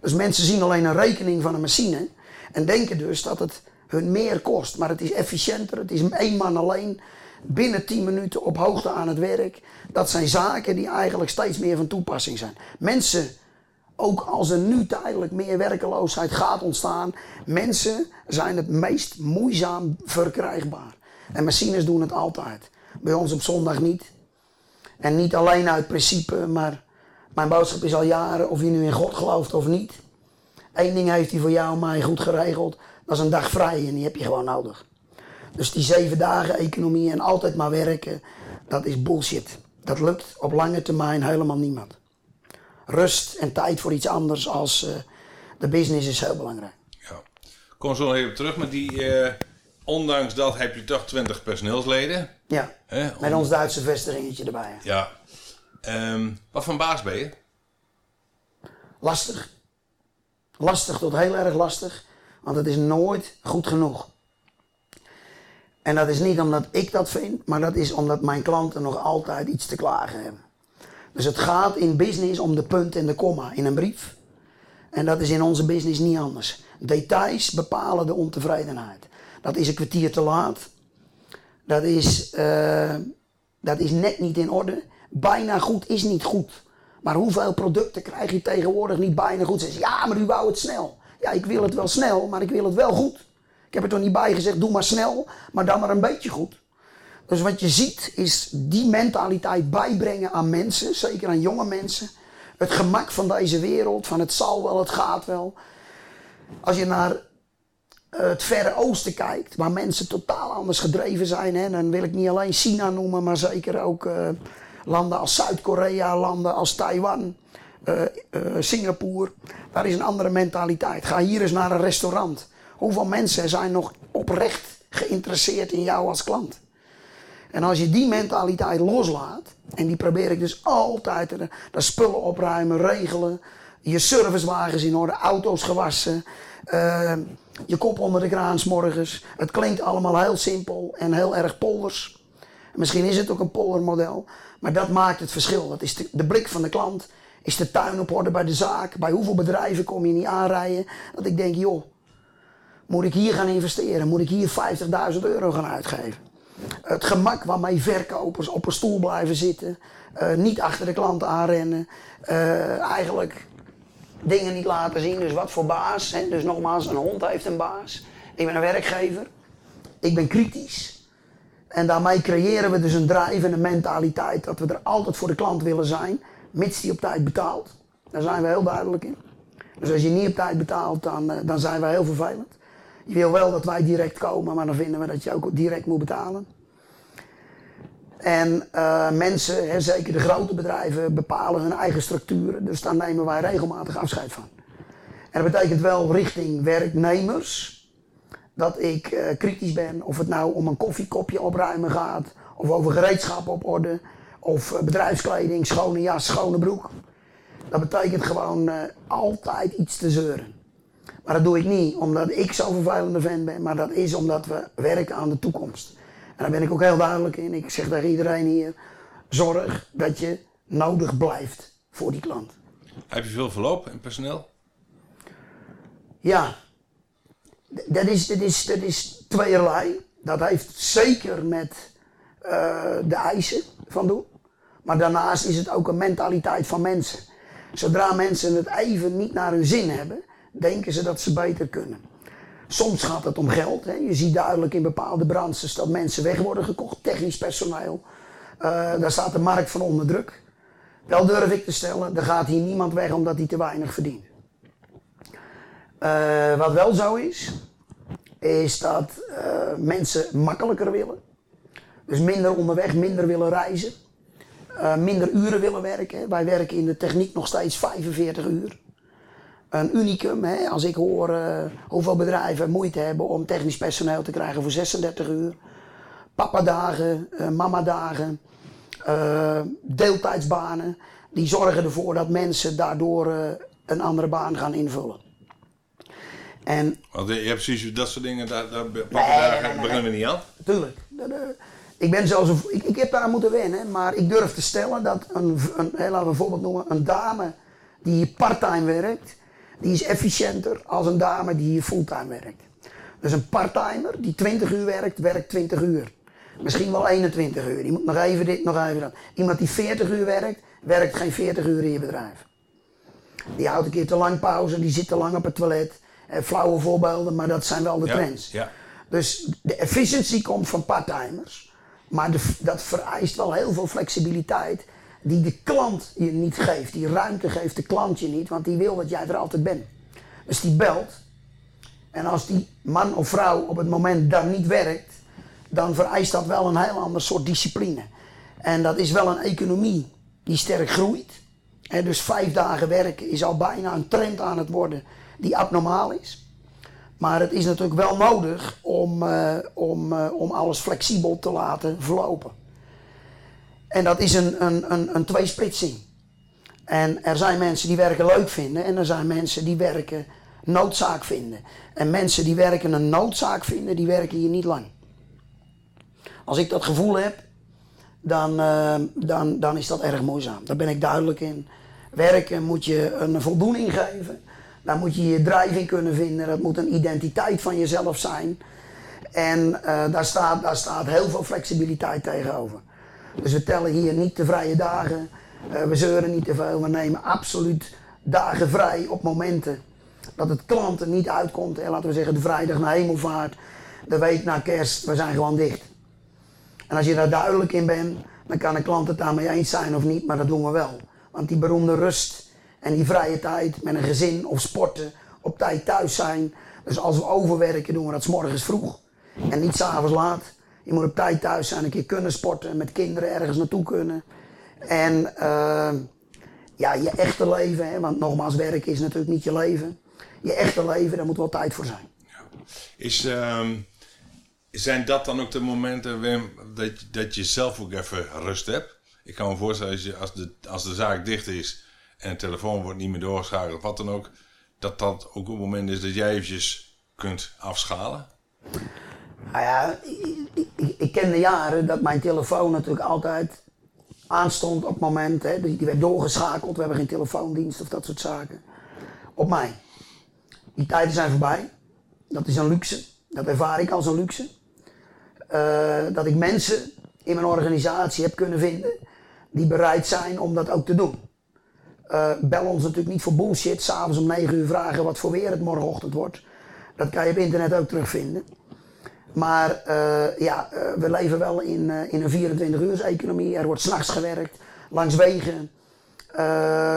Dus mensen zien alleen een rekening van een machine en denken dus dat het hun meer kost. Maar het is efficiënter, het is één man alleen binnen 10 minuten op hoogte aan het werk. Dat zijn zaken die eigenlijk steeds meer van toepassing zijn. Mensen ook als er nu tijdelijk meer werkeloosheid gaat ontstaan, mensen zijn het meest moeizaam verkrijgbaar. En machines doen het altijd. Bij ons op zondag niet. En niet alleen uit principe, maar mijn boodschap is al jaren of je nu in God gelooft of niet. Eén ding heeft hij voor jou en mij goed geregeld. Dat is een dag vrij en die heb je gewoon nodig. Dus die zeven dagen economie en altijd maar werken, dat is bullshit. Dat lukt op lange termijn helemaal niemand rust en tijd voor iets anders als uh, de business is heel belangrijk. Ja. Kom zo nog even terug met die. Uh, ondanks dat heb je toch 20 personeelsleden. Ja. Hè, om... Met ons Duitse vestigingetje erbij. Ja. Um, wat voor baas ben je? Lastig. Lastig tot heel erg lastig. Want het is nooit goed genoeg. En dat is niet omdat ik dat vind, maar dat is omdat mijn klanten nog altijd iets te klagen hebben. Dus het gaat in business om de punt en de komma in een brief. En dat is in onze business niet anders. Details bepalen de ontevredenheid. Dat is een kwartier te laat. Dat is, uh, dat is net niet in orde. Bijna goed is niet goed. Maar hoeveel producten krijg je tegenwoordig niet bijna goed? Ze ja, maar u wou het snel. Ja, ik wil het wel snel, maar ik wil het wel goed. Ik heb er toch niet bij gezegd, doe maar snel, maar dan maar een beetje goed. Dus wat je ziet is die mentaliteit bijbrengen aan mensen, zeker aan jonge mensen. Het gemak van deze wereld, van het zal wel, het gaat wel. Als je naar het Verre Oosten kijkt, waar mensen totaal anders gedreven zijn, hè, dan wil ik niet alleen China noemen, maar zeker ook uh, landen als Zuid-Korea, landen als Taiwan, uh, Singapore. Daar is een andere mentaliteit. Ga hier eens naar een restaurant. Hoeveel mensen zijn nog oprecht geïnteresseerd in jou als klant? En als je die mentaliteit loslaat, en die probeer ik dus altijd, de spullen opruimen, regelen, je servicewagens in orde, auto's gewassen, uh, je kop onder de kraan morgens. Het klinkt allemaal heel simpel en heel erg polders. Misschien is het ook een poldermodel, maar dat maakt het verschil. Dat is de, de, blik van de klant. Is de tuin op orde bij de zaak? Bij hoeveel bedrijven kom je niet aanrijden? Dat ik denk, joh, moet ik hier gaan investeren? Moet ik hier 50.000 euro gaan uitgeven? Het gemak waarmee verkopers op een stoel blijven zitten. Uh, niet achter de klant aanrennen. Uh, eigenlijk dingen niet laten zien. Dus wat voor baas. Hè? Dus nogmaals, een hond heeft een baas. Ik ben een werkgever. Ik ben kritisch. En daarmee creëren we dus een drive en een mentaliteit dat we er altijd voor de klant willen zijn, mits die op tijd betaalt. Daar zijn we heel duidelijk in. Dus als je niet op tijd betaalt, dan, uh, dan zijn we heel vervelend. Je wil wel dat wij direct komen, maar dan vinden we dat je ook direct moet betalen. En uh, mensen, hè, zeker de grote bedrijven, bepalen hun eigen structuren. Dus daar nemen wij regelmatig afscheid van. En dat betekent wel richting werknemers dat ik uh, kritisch ben. Of het nou om een koffiekopje opruimen gaat, of over gereedschap op orde, of uh, bedrijfskleding, schone jas, schone broek. Dat betekent gewoon altijd iets te zeuren. Maar dat doe ik niet omdat ik zo'n vervelende vent ben, maar dat is omdat we werken aan de toekomst. En daar ben ik ook heel duidelijk in. Ik zeg tegen iedereen hier: zorg dat je nodig blijft voor die klant. Heb je veel verloop in personeel? Ja, dat is, dat is, dat is tweeërlei. Dat heeft zeker met uh, de eisen van doen. Maar daarnaast is het ook een mentaliteit van mensen. Zodra mensen het even niet naar hun zin hebben, denken ze dat ze beter kunnen. Soms gaat het om geld. Hè. Je ziet duidelijk in bepaalde branches dat mensen weg worden gekocht, technisch personeel. Uh, daar staat de markt van onder druk. Wel durf ik te stellen, er gaat hier niemand weg omdat hij te weinig verdient. Uh, wat wel zo is, is dat uh, mensen makkelijker willen. Dus minder onderweg, minder willen reizen. minder uren willen werken. Wij werken in de techniek nog steeds 45 uur een unicum. Hè? Als ik hoor uh, hoeveel bedrijven moeite hebben om technisch personeel te krijgen voor 36 uur. Papadagen, uh, mamadagen, uh, deeltijdsbanen. Die zorgen ervoor dat mensen daardoor een andere baan gaan invullen. En, Want je hebt precies dat soort dingen, daar, daar papadagen nee, nee, beginnen we niet aan. Tuurlijk. Ik ben zelfs een, ik, ik heb daar moeten wennen, maar ik durf te stellen dat een, een, laten we een voorbeeld noemen, een dame die parttime werkt, die is efficiënter als een dame die hier fulltime werkt. Dus een parttimer die 20 uur werkt, werkt 20 uur. Misschien wel 21 uur. Die moet nog even dit, nog even dat. Iemand die 40 uur werkt, werkt geen 40 uur in je bedrijf. Die houdt een keer te lang pauze, die zit te lang op het toilet. Eh, flauwe voorbeelden, maar dat zijn wel de trends. Ja. Dus de efficiëntie komt van parttimers. Maar de, dat vereist wel heel veel flexibiliteit die de klant je niet geeft. Die ruimte geeft de klant je niet, want die wil dat jij er altijd bent. Dus die belt. En als die man of vrouw op het moment dan niet werkt, dan vereist dat wel een heel ander soort discipline. En dat is wel een economie die sterk groeit. En dus vijf dagen werken is al bijna een trend aan het worden die abnormaal is. Maar het is natuurlijk wel nodig om, uh, om, uh, om alles flexibel te laten verlopen. En dat is een, een, een, een. En er zijn mensen die werken leuk vinden en er zijn mensen die werken noodzaak vinden. En mensen die werken een noodzaak vinden, die werken hier niet lang. Als ik dat gevoel heb, dan, uh, dan, dan is dat erg moeizaam. Daar ben ik duidelijk in. Werken moet je een voldoening geven. Daar moet je je in kunnen vinden. Dat moet een identiteit van jezelf zijn. En uh, daar, staat, daar staat heel veel flexibiliteit tegenover. Dus we tellen hier niet de vrije dagen. Uh, we zeuren niet te veel. We nemen absoluut dagen vrij op momenten dat het klanten niet uitkomt. En laten we zeggen de vrijdag na hemelvaart, de week na kerst, we zijn gewoon dicht. En als je daar duidelijk in bent, dan kan een klant het daarmee eens zijn of niet, maar dat doen we wel. Want die beroemde rust en die vrije tijd met een gezin of sporten, op tijd thuis zijn. Dus als we overwerken, doen we dat s morgens vroeg en niet s'avonds laat. Je moet op tijd thuis zijn, een keer kunnen sporten, met kinderen ergens naartoe kunnen. En uh, ja, je echte leven, hè, want nogmaals, werken is natuurlijk niet je leven. Je echte leven, daar moet wel tijd voor zijn. Ja. Is, uh, zijn dat dan ook de momenten, Wim, dat, dat je zelf ook even rust hebt? Ik kan me voorstellen, als, als, de, als de zaak dicht is en de telefoon wordt niet meer doorgeschakeld of wat dan ook, dat dat ook een moment is dat jij eventjes kunt afschalen? Nou ja, ik, ik, ik ken de jaren dat mijn telefoon natuurlijk altijd aanstond op het moment. Hè, die werd doorgeschakeld. We hebben geen telefoondienst of dat soort zaken. Op mij. Die tijden zijn voorbij. Dat is een luxe. Dat ervaar ik als een luxe. Uh, dat ik mensen in mijn organisatie heb kunnen vinden die bereid zijn om dat ook te doen. Uh, bel ons natuurlijk niet voor bullshit. S'avonds om 9 uur vragen wat voor weer het morgenochtend wordt. Dat kan je op internet ook terugvinden. Maar uh, ja, uh, we leven wel in, uh, in een 24-uurs-economie. Er wordt s'nachts gewerkt, langs wegen,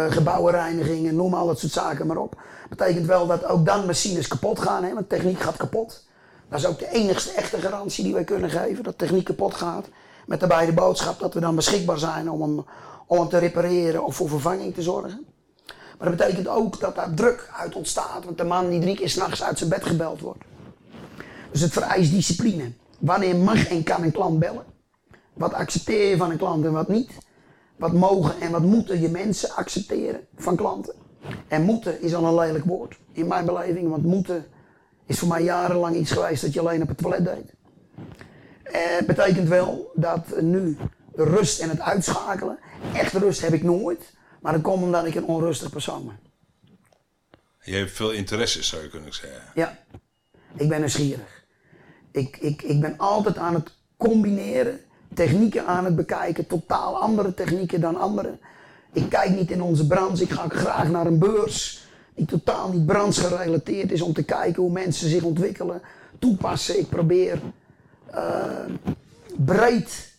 gebouwenreinigingen, noem al dat soort zaken maar op. Betekent wel dat ook dan machines kapot gaan, hè, want techniek gaat kapot. Dat is ook de enigste echte garantie die wij kunnen geven, dat techniek kapot gaat. Met daarbij de boodschap dat we dan beschikbaar zijn om hem, om hem te repareren of voor vervanging te zorgen. Maar dat betekent ook dat daar druk uit ontstaat, want de man die drie keer s'nachts uit zijn bed gebeld wordt. Dus het vereist discipline. Wanneer mag en kan een klant bellen? Wat accepteer je van een klant en wat niet? Wat mogen en wat moeten je mensen accepteren van klanten? En moeten is al een lelijk woord in mijn beleving, want moeten is voor mij jarenlang iets geweest dat je alleen op het toilet deed. Het eh, betekent wel dat nu de rust en het uitschakelen, echt rust heb ik nooit, maar dat komt omdat ik een onrustig persoon ben. Je hebt veel interesses, zou je kunnen zeggen. Ja, ik ben nieuwsgierig. Ik, ik, ik ben altijd aan het combineren, technieken aan het bekijken, totaal andere technieken dan anderen. Ik kijk niet in onze branche, ik ga graag naar een beurs die totaal niet branchegerelateerd is om te kijken hoe mensen zich ontwikkelen, toepassen. Ik probeer uh, breed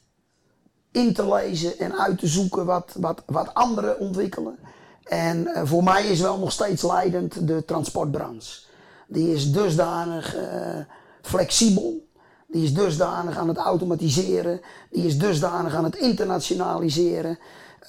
in te lezen en uit te zoeken wat, wat, wat anderen ontwikkelen. En uh, voor mij is wel nog steeds leidend de transportbranche. Die is dusdanig uh, flexibel. Die is dusdanig aan het automatiseren. Die is dusdanig aan het internationaliseren.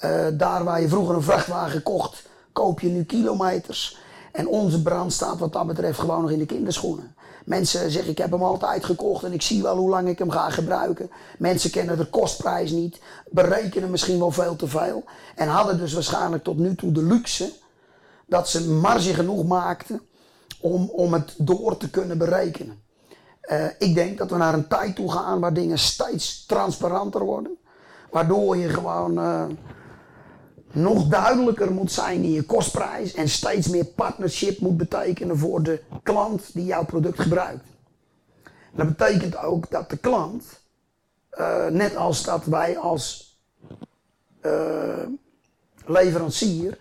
Uh, daar waar je vroeger een vrachtwagen kocht, koop je nu kilometers. En onze brand staat wat dat betreft gewoon nog in de kinderschoenen. Mensen zeggen ik heb hem altijd gekocht en ik zie wel hoe lang ik hem ga gebruiken. Mensen kennen de kostprijs niet, berekenen misschien wel veel te veel. En hadden dus waarschijnlijk tot nu toe de luxe dat ze marge genoeg maakten om, om het door te kunnen berekenen. Uh, ik denk dat we naar een tijd toe gaan waar dingen steeds transparanter worden. Waardoor je gewoon uh, nog duidelijker moet zijn in je kostprijs en steeds meer partnership moet betekenen voor de klant die jouw product gebruikt. dat betekent ook dat de klant, uh, net als dat wij als leverancier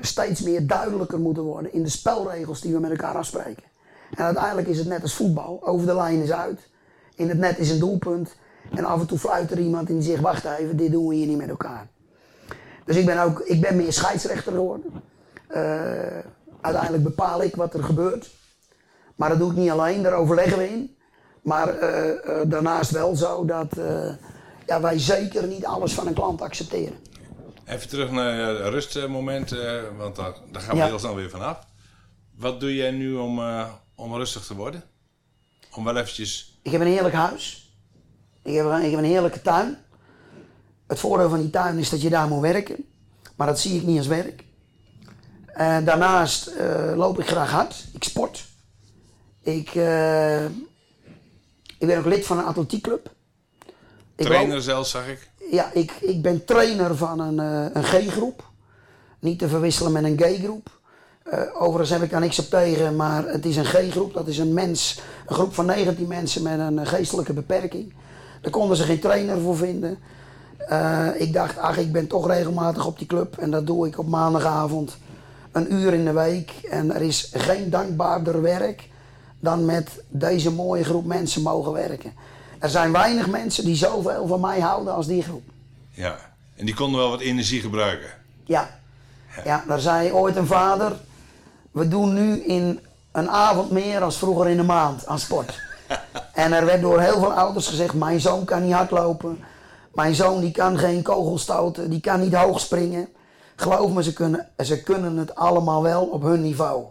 steeds meer duidelijker moeten worden in de spelregels die we met elkaar afspreken. En uiteindelijk is het net als voetbal. Over de lijn is uit. In het net is een doelpunt. En af en toe fluit er iemand en die zegt, wacht even, dit doen we hier niet met elkaar. Dus ik ben ook, ik ben meer scheidsrechter geworden. Uh, uiteindelijk bepaal ik wat er gebeurt. Maar dat doe ik niet alleen, daar overleggen we in. Maar uh, uh, daarnaast wel zo dat ja, wij zeker niet alles van een klant accepteren. Even terug naar het rustmoment, want daar, daar gaan we ja. heel snel weer vanaf. Wat doe jij nu om, om rustig te worden? Om wel eventjes... Ik heb een heerlijk huis. Ik heb, een, ik heb een heerlijke tuin. Het voordeel van die tuin is dat je daar moet werken. Maar dat zie ik niet als werk. Uh, daarnaast uh, loop ik graag hard. Ik sport. Ik, ik ben ook lid van een atletiekclub. Trainer zelfs, zag ik. Ja, ik, ik ben trainer van een, een G-groep. Niet te verwisselen met een G-groep. Uh, overigens heb ik daar niks op tegen, maar het is een G-groep. Dat is een mens, een groep van 19 mensen met een geestelijke beperking. Daar konden ze geen trainer voor vinden. Uh, ik dacht, ach, ik ben toch regelmatig op die club en dat doe ik op maandagavond. Een uur in de week. En er is geen dankbaarder werk dan met deze mooie groep mensen mogen werken. Er zijn weinig mensen die zoveel van mij houden als die groep. Ja. En die konden wel wat energie gebruiken. Ja. Ja, daar zei ooit een vader, we doen nu in een avond meer als vroeger in een maand aan sport. en er werd door heel veel ouders gezegd, mijn zoon kan niet hardlopen. Mijn zoon die kan geen kogel stoten, die kan niet hoog springen. Geloof me, ze kunnen, ze kunnen het allemaal wel op hun niveau.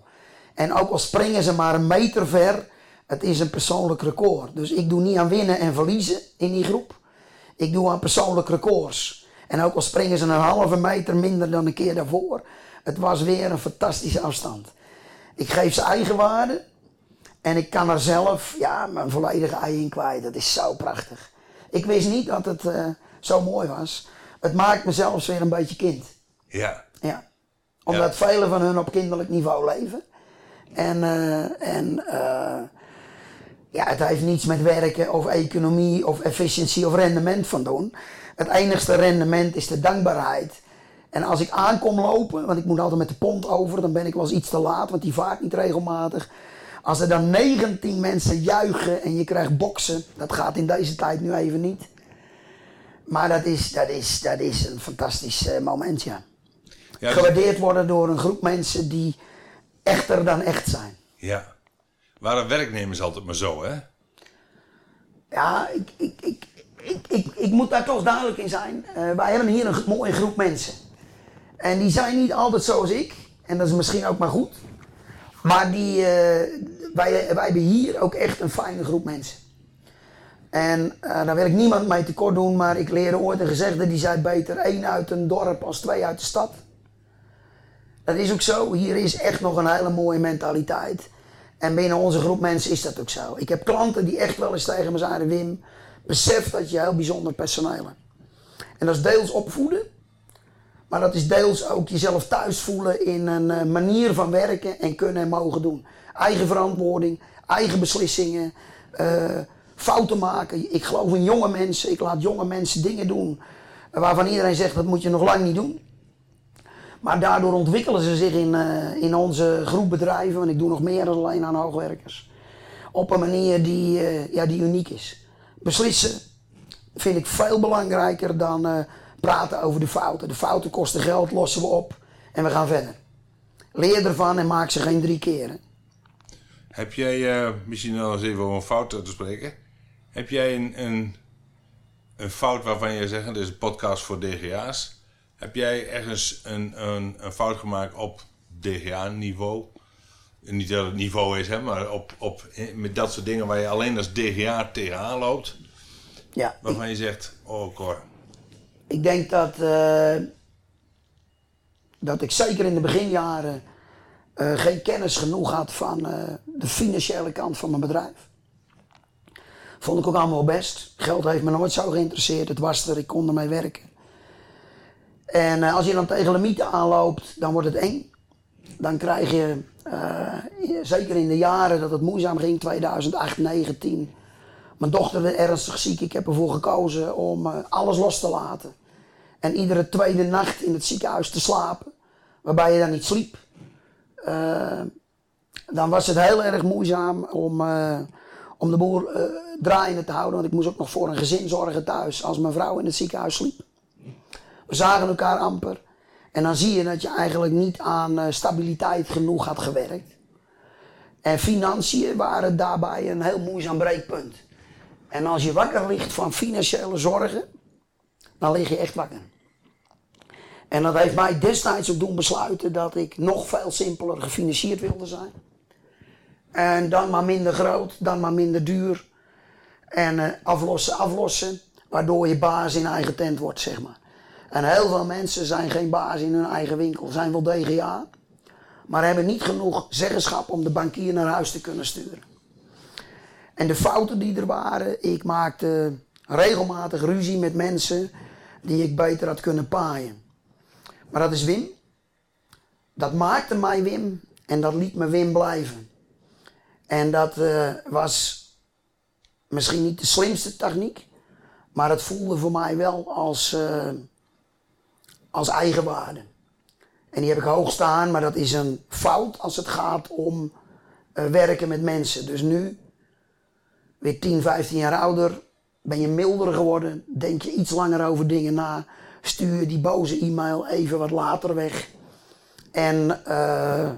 En ook al springen ze maar een meter ver, het is een persoonlijk record. Dus ik doe niet aan winnen en verliezen in die groep. Ik doe aan persoonlijk records. En ook al springen ze een halve meter minder dan een keer daarvoor. Het was weer een fantastische afstand. Ik geef ze eigen waarde. En ik kan er zelf ja, mijn volledige ei in kwijt. Dat is zo prachtig. Ik wist niet dat het uh, zo mooi was. Het maakt me zelfs weer een beetje kind. Ja. Ja. Omdat ja. velen van hun op kinderlijk niveau leven. En, uh, en uh, ja, het heeft niets met werken of economie of efficiëntie of rendement van doen. Het enigste rendement is de dankbaarheid. En als ik aankom lopen, want ik moet altijd met de pont over, dan ben ik wel eens iets te laat, want die vaart niet regelmatig. Als er dan 19 mensen juichen en je krijgt boksen, dat gaat in deze tijd nu even niet. Maar dat is, dat is, dat is een fantastisch uh, moment, ja. ja dus... Gewaardeerd worden door een groep mensen die echter dan echt zijn. Ja. Waren werknemers altijd maar zo, hè? Ja, ik, ik, ik, ik, ik, ik moet daar toch duidelijk in zijn. Uh, wij hebben hier een mooie groep mensen. En die zijn niet altijd zoals ik. En dat is misschien ook maar goed. Maar die, uh, wij, wij hebben hier ook echt een fijne groep mensen. En uh, daar wil ik niemand mee tekort doen, maar ik leerde ooit een gezegde die zei beter één uit een dorp als twee uit de stad. Dat is ook zo. Hier is echt nog een hele mooie mentaliteit. En binnen onze groep mensen is dat ook zo. Ik heb klanten die echt wel eens tegen me zeiden: Wim, besef dat je heel bijzonder personeel hebt. En dat is deels opvoeden, maar dat is deels ook jezelf thuis voelen in een uh, manier van werken en kunnen en mogen doen. Eigen verantwoording, eigen beslissingen, uh, fouten maken. Ik geloof in jonge mensen, ik laat jonge mensen dingen doen waarvan iedereen zegt dat moet je nog lang niet doen. Maar daardoor ontwikkelen ze zich in, uh, in onze groep bedrijven, want ik doe nog meer dan alleen aan hoogwerkers. Op een manier die, ja, die uniek is. Beslissen vind ik veel belangrijker dan uh, praten over de fouten. De fouten kosten geld, lossen we op en we gaan verder. Leer ervan en maak ze geen drie keren. Heb jij, misschien nog eens even over een fout te spreken. Heb jij een, een, een fout waarvan je zegt, dit is een podcast voor DGA's heb jij ergens een, een, een fout gemaakt op DGA-niveau? Niet dat het niveau is, hè, maar op, op, met dat soort dingen waar je alleen als DGA tegenaan loopt. Ja. Waarvan je zegt, oh Cor. Ik denk dat, uh, dat ik zeker in de beginjaren uh, geen kennis genoeg had van uh, de financiële kant van mijn bedrijf. Vond ik ook allemaal best. Geld heeft me nooit zo geïnteresseerd. Het was er, ik kon ermee werken. En als je dan tegen limieten aanloopt, dan wordt het eng. Dan krijg je, uh, zeker in de jaren dat het moeizaam ging, 2008, 2019. Mijn dochter werd ernstig ziek. Ik heb ervoor gekozen om uh, alles los te laten. En iedere tweede nacht in het ziekenhuis te slapen. Waarbij je dan niet sliep. dan was het heel erg moeizaam om, om de boel draaiende te houden. Want ik moest ook nog voor een gezin zorgen thuis als mijn vrouw in het ziekenhuis sliep. We zagen elkaar amper. En dan zie je dat je eigenlijk niet aan uh, stabiliteit genoeg had gewerkt. En financiën waren daarbij een heel moeizaam breekpunt. En als je wakker ligt van financiële zorgen, dan lig je echt wakker. En dat heeft mij destijds ook doen besluiten dat ik nog veel simpeler gefinancierd wilde zijn. En dan maar minder groot, dan maar minder duur. En uh, aflossen, aflossen, waardoor je baas in eigen tent wordt, zeg maar. En heel veel mensen zijn geen baas in hun eigen winkel, zijn wel DGA, maar hebben niet genoeg zeggenschap om de bankier naar huis te kunnen sturen. En de fouten die er waren, ik maakte regelmatig ruzie met mensen die ik beter had kunnen paaien. Maar dat is Wim. Dat maakte mij Wim en dat liet me Wim blijven. En dat uh, was misschien niet de slimste techniek, maar het voelde voor mij wel als. Uh, als eigenwaarde. En die heb ik hoog staan, maar dat is een fout als het gaat om uh, werken met mensen. Dus nu, weer 10, 15 jaar ouder, Ben je milder geworden? Denk je iets langer over dingen na? Stuur die boze e-mail even wat later weg? En eh,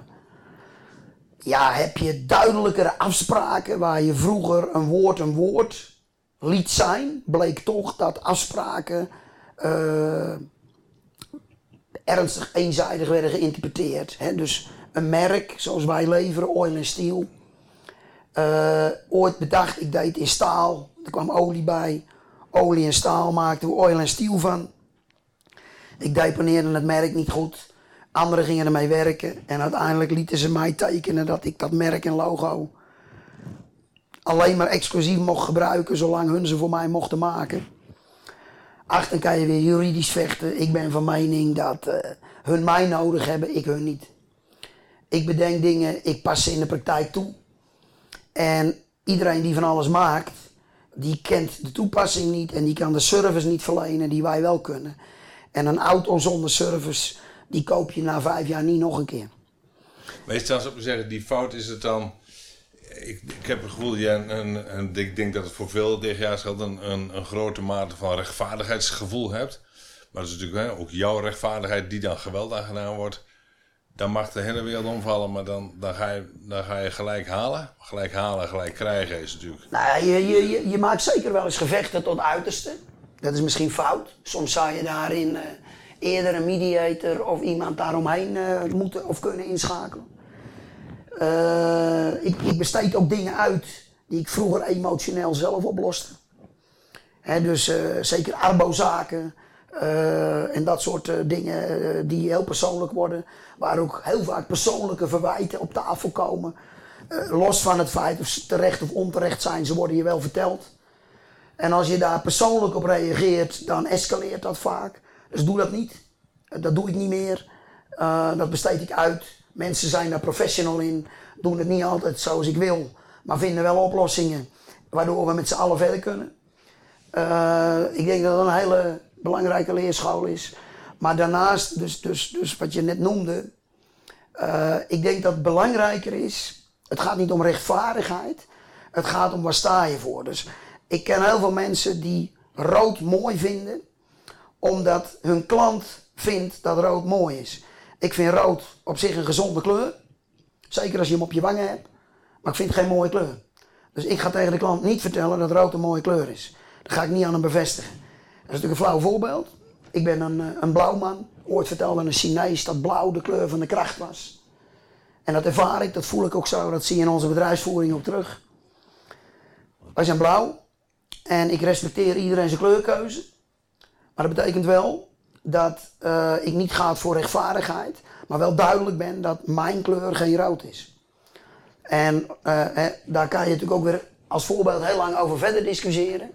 ja, heb je duidelijkere afspraken waar je vroeger een woord een woord liet zijn? Bleek toch dat afspraken eh, ernstig eenzijdig werden geïnterpreteerd. Dus een merk zoals wij leveren, Oil Steel. Uh, ooit bedacht, ik deed in staal. Er kwam olie bij. Olie en staal maakten we oil en steel van. Ik deponeerde het merk niet goed. Anderen gingen ermee werken. En uiteindelijk lieten ze mij tekenen dat ik dat merk en logo alleen maar exclusief mocht gebruiken zolang hun ze voor mij mochten maken. Ach, dan kan je weer juridisch vechten. Ik ben van mening dat uh, hun mij nodig hebben, ik hun niet. Ik bedenk dingen, ik pas ze in de praktijk toe. En iedereen die van alles maakt, die kent de toepassing niet en die kan de service niet verlenen die wij wel kunnen. En een auto zonder service, die koop je na vijf jaar niet nog een keer. Meestal op zeggen, die fout is het dan. Ik, ik heb het gevoel, ja, en, en, ik denk dat het voor veel DGA's geldt, een, een, een, grote mate van rechtvaardigheidsgevoel hebt. Maar dat is natuurlijk ook jouw rechtvaardigheid die dan geweld aangedaan wordt dan mag de hele wereld omvallen, maar dan, dan, ga, je, dan ga je gelijk halen. Gelijk halen, gelijk krijgen is natuurlijk. Nou, je, je, je, maakt zeker wel eens gevechten tot uiterste. Dat is misschien fout. Soms zou je daarin uh, eerder een mediator of iemand daaromheen uh, moeten of kunnen inschakelen. Uh, ik, ik besteed ook dingen uit die ik vroeger emotioneel zelf oploste. He, dus zeker arbo-zaken, uh, en dat soort dingen die heel persoonlijk worden. Waar ook heel vaak persoonlijke verwijten op tafel komen. los van het feit of ze terecht of onterecht zijn, ze worden je wel verteld. En als je daar persoonlijk op reageert, dan escaleert dat vaak. Dus doe dat niet. dat doe ik niet meer. dat besteed ik uit. Mensen zijn daar professional in. Doen het niet altijd zoals ik wil. Maar vinden wel oplossingen. Waardoor we met z'n allen verder kunnen. ik denk dat dat een hele belangrijke leerschool is. Maar daarnaast, dus, dus, dus wat je net noemde, uh, ik denk dat het belangrijker is, het gaat niet om rechtvaardigheid, het gaat om waar sta je voor. Dus ik ken heel veel mensen die rood mooi vinden, omdat hun klant vindt dat rood mooi is. Ik vind rood op zich een gezonde kleur, zeker als je hem op je wangen hebt, maar ik vind het geen mooie kleur. Dus ik ga tegen de klant niet vertellen dat rood een mooie kleur is. Dat ga ik niet aan hem bevestigen. Dat is natuurlijk een flauw voorbeeld. Ik ben een, eh, een blauwman. Ooit vertelde een Chinees dat blauw de kleur van de kracht was. En dat ervaar ik, dat voel ik ook zo. Dat zie je in onze bedrijfsvoering ook terug. Wij zijn blauw. En ik respecteer iedereen zijn kleurkeuze. Maar dat betekent wel dat uh, ik niet ga voor rechtvaardigheid. Maar wel duidelijk ben dat mijn kleur geen rood is. En hè, daar kan je natuurlijk ook weer als voorbeeld heel lang over verder discussiëren.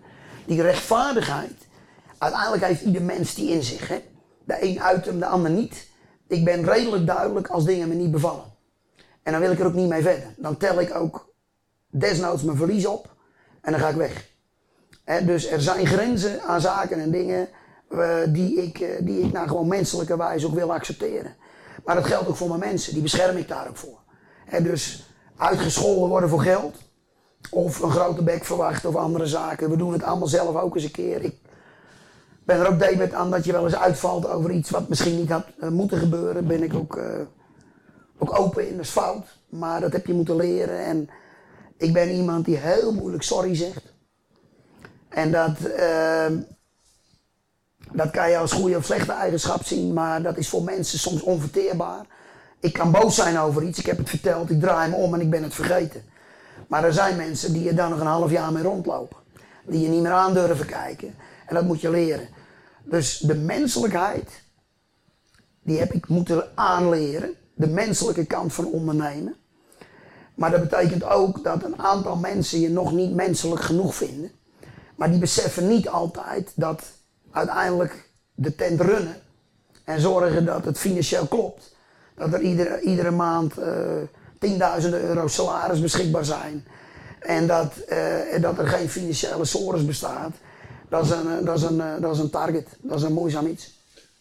Die rechtvaardigheid uiteindelijk heeft ieder mens die in zich. Hè? De een uit hem, de ander niet. Ik ben redelijk duidelijk als dingen me niet bevallen. En dan wil ik er ook niet mee verder. Dan tel ik ook desnoods mijn verlies op en dan ga ik weg. dus er zijn grenzen aan zaken en dingen die ik, uh, die ik nou gewoon menselijke wijze ook wil accepteren. Maar dat geldt ook voor mijn mensen, die bescherm ik daar ook voor. dus uitgescholden worden voor geld, of een grote bek verwachten of andere zaken. We doen het allemaal zelf ook eens een keer. Ik ben er ook debet aan dat je wel eens uitvalt over iets wat misschien niet had uh, moeten gebeuren. Ben ik ook, ook open in, dat fout. Maar dat heb je moeten leren. En ik ben iemand die heel moeilijk sorry zegt. En dat, dat kan je als goede of slechte eigenschap zien, maar dat is voor mensen soms onverteerbaar. Ik kan boos zijn over iets, ik heb het verteld, ik draai me om en ik ben het vergeten. Maar er zijn mensen die er dan nog een half jaar mee rondlopen. Die je niet meer aan durven kijken. En dat moet je leren. Dus de menselijkheid, die heb ik moeten aanleren. De menselijke kant van ondernemen. Maar dat betekent ook dat een aantal mensen je nog niet menselijk genoeg vinden. Maar die beseffen niet altijd dat uiteindelijk de tent runnen en zorgen dat het financieel klopt. Dat er iedere, iedere maand uh, tienduizenden euro salaris beschikbaar zijn. En dat, uh, dat er geen financiële sores bestaat dat is een, eh, dat is een, eh, dat is een target. Dat is een moeizaam iets.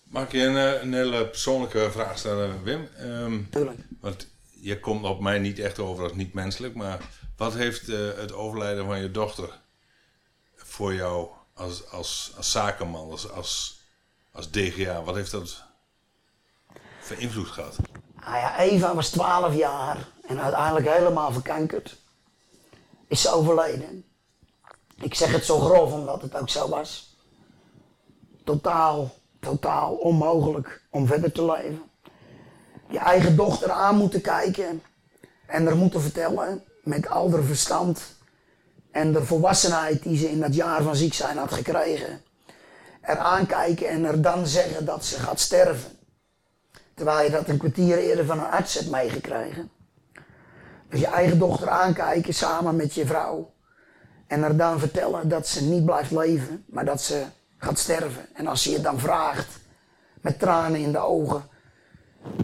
Mag ik je een, eh, een hele persoonlijke vraag stellen, Wim? Um, Tuurlijk. Want je komt op mij niet echt over als niet menselijk, maar wat heeft uh, het overlijden van je dochter voor jou als, als, als zakenman, als, als, als DGA? Wat heeft dat voor invloed gehad? Nou ja, Eva was 12 jaar en uiteindelijk helemaal verkankerd. Is ze overleden. Ik zeg het zo grof omdat het ook zo was. Totaal, totaal onmogelijk om verder te leven. Je eigen dochter aan moeten kijken en er moeten vertellen met al haar verstand en de volwassenheid die ze in dat jaar van ziek zijn had gekregen. Er aankijken en er dan zeggen dat ze gaat sterven. Terwijl je dat een kwartier eerder van een arts hebt meegekregen. Dus je eigen dochter aankijken samen met je vrouw. En er dan vertellen dat ze niet blijft leven, maar dat ze gaat sterven. En als ze je dan vraagt, met tranen in de ogen,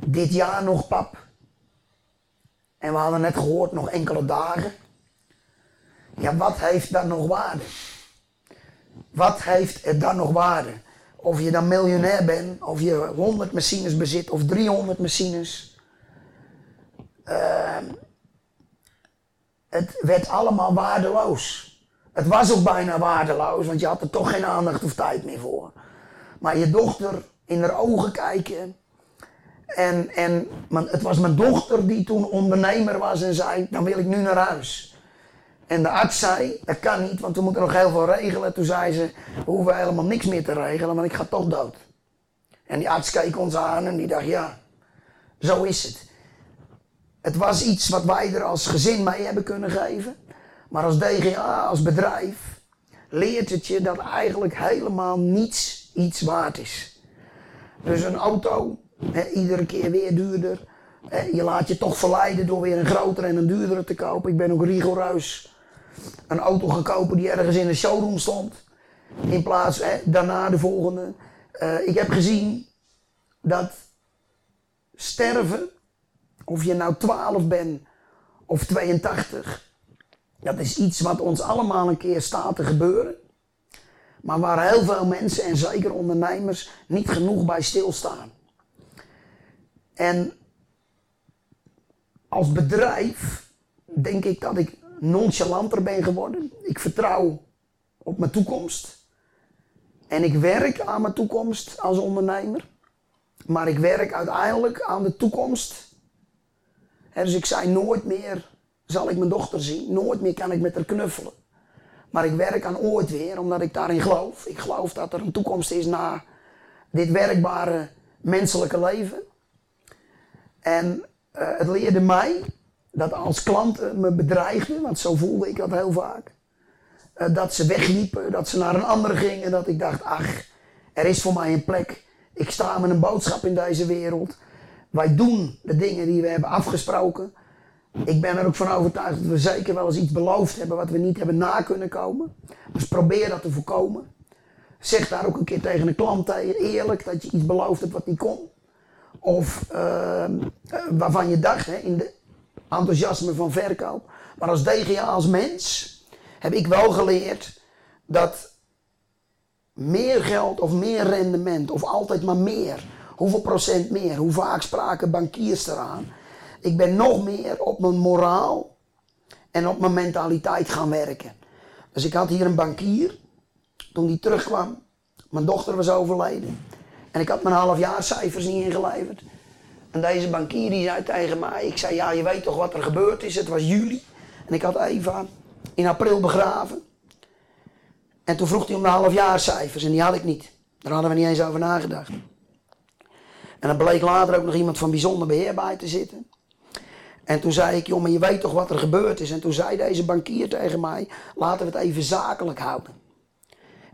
dit jaar nog pap. En we hadden net gehoord nog enkele dagen. Ja, wat heeft dan nog waarde? Wat heeft het dan nog waarde? Of je dan miljonair bent, of je 100 machines bezit of 300 machines. Uh, het werd allemaal waardeloos. Het was ook bijna waardeloos, want je had er toch geen aandacht of tijd meer voor. Maar je dochter in haar ogen kijken. En, en het was mijn dochter die toen ondernemer was en zei: Dan wil ik nu naar huis. En de arts zei, dat kan niet, want we moeten nog heel veel regelen. Toen zei ze, we hoeven helemaal niks meer te regelen, want ik ga toch dood. En die arts keek ons aan en die dacht, ja, zo is het. Het was iets wat wij er als gezin mee hebben kunnen geven. Maar als DGA, als bedrijf, leert het je dat eigenlijk helemaal niets iets waard is. Dus een auto, iedere keer weer duurder. je laat je toch verleiden door weer een grotere en een duurdere te kopen. Ik ben ook rigoureus een auto gaan kopen die ergens in een showroom stond. In plaats hè, daarna de volgende. Uh, ik heb gezien dat sterven, of je nou 12 bent of 82, dat is iets wat ons allemaal een keer staat te gebeuren. Maar waar heel veel mensen en zeker ondernemers niet genoeg bij stilstaan. En als bedrijf denk ik dat ik nonchalanter ben geworden. Ik vertrouw op mijn toekomst. En ik werk aan mijn toekomst als ondernemer. Maar ik werk uiteindelijk aan de toekomst. dus ik zei nooit meer zal ik mijn dochter zien. Nooit meer kan ik met haar knuffelen. Maar ik werk aan ooit weer, omdat ik daarin geloof. Ik geloof dat er een toekomst is na dit werkbare menselijke leven. En uh, het leerde mij dat als klanten me bedreigden, want zo voelde ik dat heel vaak. Uh, dat ze wegliepen, dat ze naar een andere gingen. Dat ik dacht, ach, er is voor mij een plek. Ik sta met een boodschap in deze wereld. Wij doen de dingen die we hebben afgesproken. Ik ben er ook van overtuigd dat we zeker wel eens iets beloofd hebben wat we niet hebben na kunnen komen. Dus probeer dat te voorkomen. Zeg daar ook een keer tegen een klant eerlijk, dat je iets beloofd hebt wat niet kon. Of uh, waarvan je dacht, hè, in de enthousiasme van verkoop. Maar als DGA, als mens, heb ik wel geleerd dat meer geld of meer rendement of altijd maar meer, hoeveel procent meer, hoe vaak spraken bankiers eraan. Ik ben nog meer op mijn moraal en op mijn mentaliteit gaan werken. Dus ik had hier een bankier, toen die terugkwam, mijn dochter was overleden. En ik had mijn halfjaarcijfers niet ingeleverd. En deze bankier die zei tegen mij, ik zei ja, je weet toch wat er gebeurd is, het was juli. En ik had Eva in april begraven. En toen vroeg hij om de halfjaarcijfers en die had ik niet. Daar hadden we niet eens over nagedacht. En dan bleek later ook nog iemand van bijzonder beheer bij te zitten. En toen zei ik, joh, maar je weet toch wat er gebeurd is. En toen zei deze bankier tegen mij, laten we het even zakelijk houden.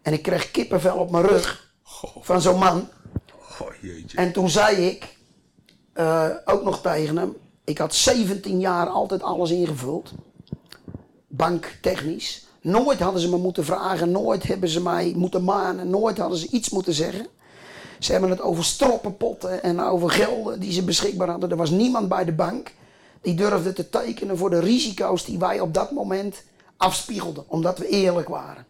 En ik kreeg kippenvel op mijn rug van zo'n man. Oh. En toen zei ik, uh, ook nog tegen hem. Ik had 17 jaar altijd alles ingevuld. Banktechnisch. Nooit hadden ze me moeten vragen, nooit hebben ze mij moeten manen, nooit hadden ze iets moeten zeggen. Ze hebben het over stroppenpotten en over gelden die ze beschikbaar hadden. Er was niemand bij de bank die durfde te tekenen voor de risico's die wij op dat moment afspiegelden, omdat we eerlijk waren.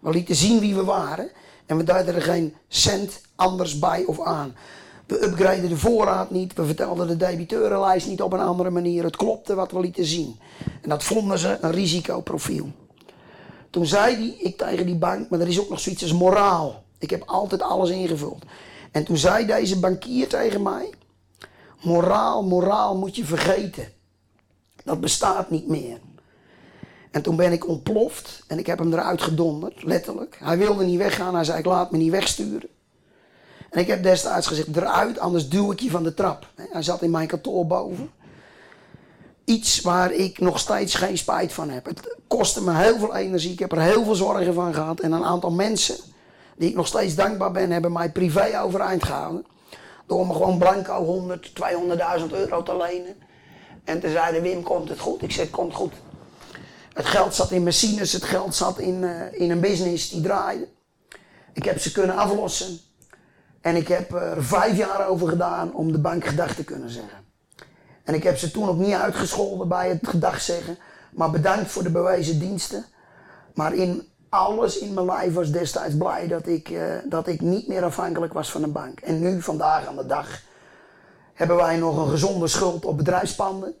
We lieten zien wie we waren en we duiden er geen cent anders bij of aan. We upgraden de voorraad niet. We vertelden de debiteurenlijst niet op een andere manier. Het klopte wat we lieten zien. En dat vonden ze een risicoprofiel. Toen zei die, ik tegen die bank, maar er is ook nog zoiets als moraal. Ik heb altijd alles ingevuld. En toen zei deze bankier tegen mij: Moraal, moraal moet je vergeten. Dat bestaat niet meer. En toen ben ik ontploft en ik heb hem eruit gedonderd, letterlijk. Hij wilde niet weggaan, hij zei: Ik laat me niet wegsturen. En ik heb destijds gezegd: Eruit, anders duw ik je van de trap. Hij zat in mijn kantoor boven. Iets waar ik nog steeds geen spijt van heb. Het kostte me heel veel energie, ik heb er heel veel zorgen van gehad. En een aantal mensen die ik nog steeds dankbaar ben, hebben mij privé overeind gehouden. Door me gewoon blanco 100, 200.000 euro te lenen. En toen zeiden Wim, komt het goed? Ik zei, komt goed. Het geld zat in machines, het geld zat in, uh, in een business die draaide. Ik heb ze kunnen aflossen. En ik heb er vijf jaar over gedaan om de bank gedag te kunnen zeggen. En ik heb ze toen ook niet uitgescholden bij het gedag zeggen. Maar bedankt voor de bewezen diensten. Maar in alles in mijn lijf was destijds blij dat ik, uh, dat ik niet meer afhankelijk was van een bank. En nu, vandaag aan de dag, hebben wij nog een gezonde schuld op bedrijfspanden.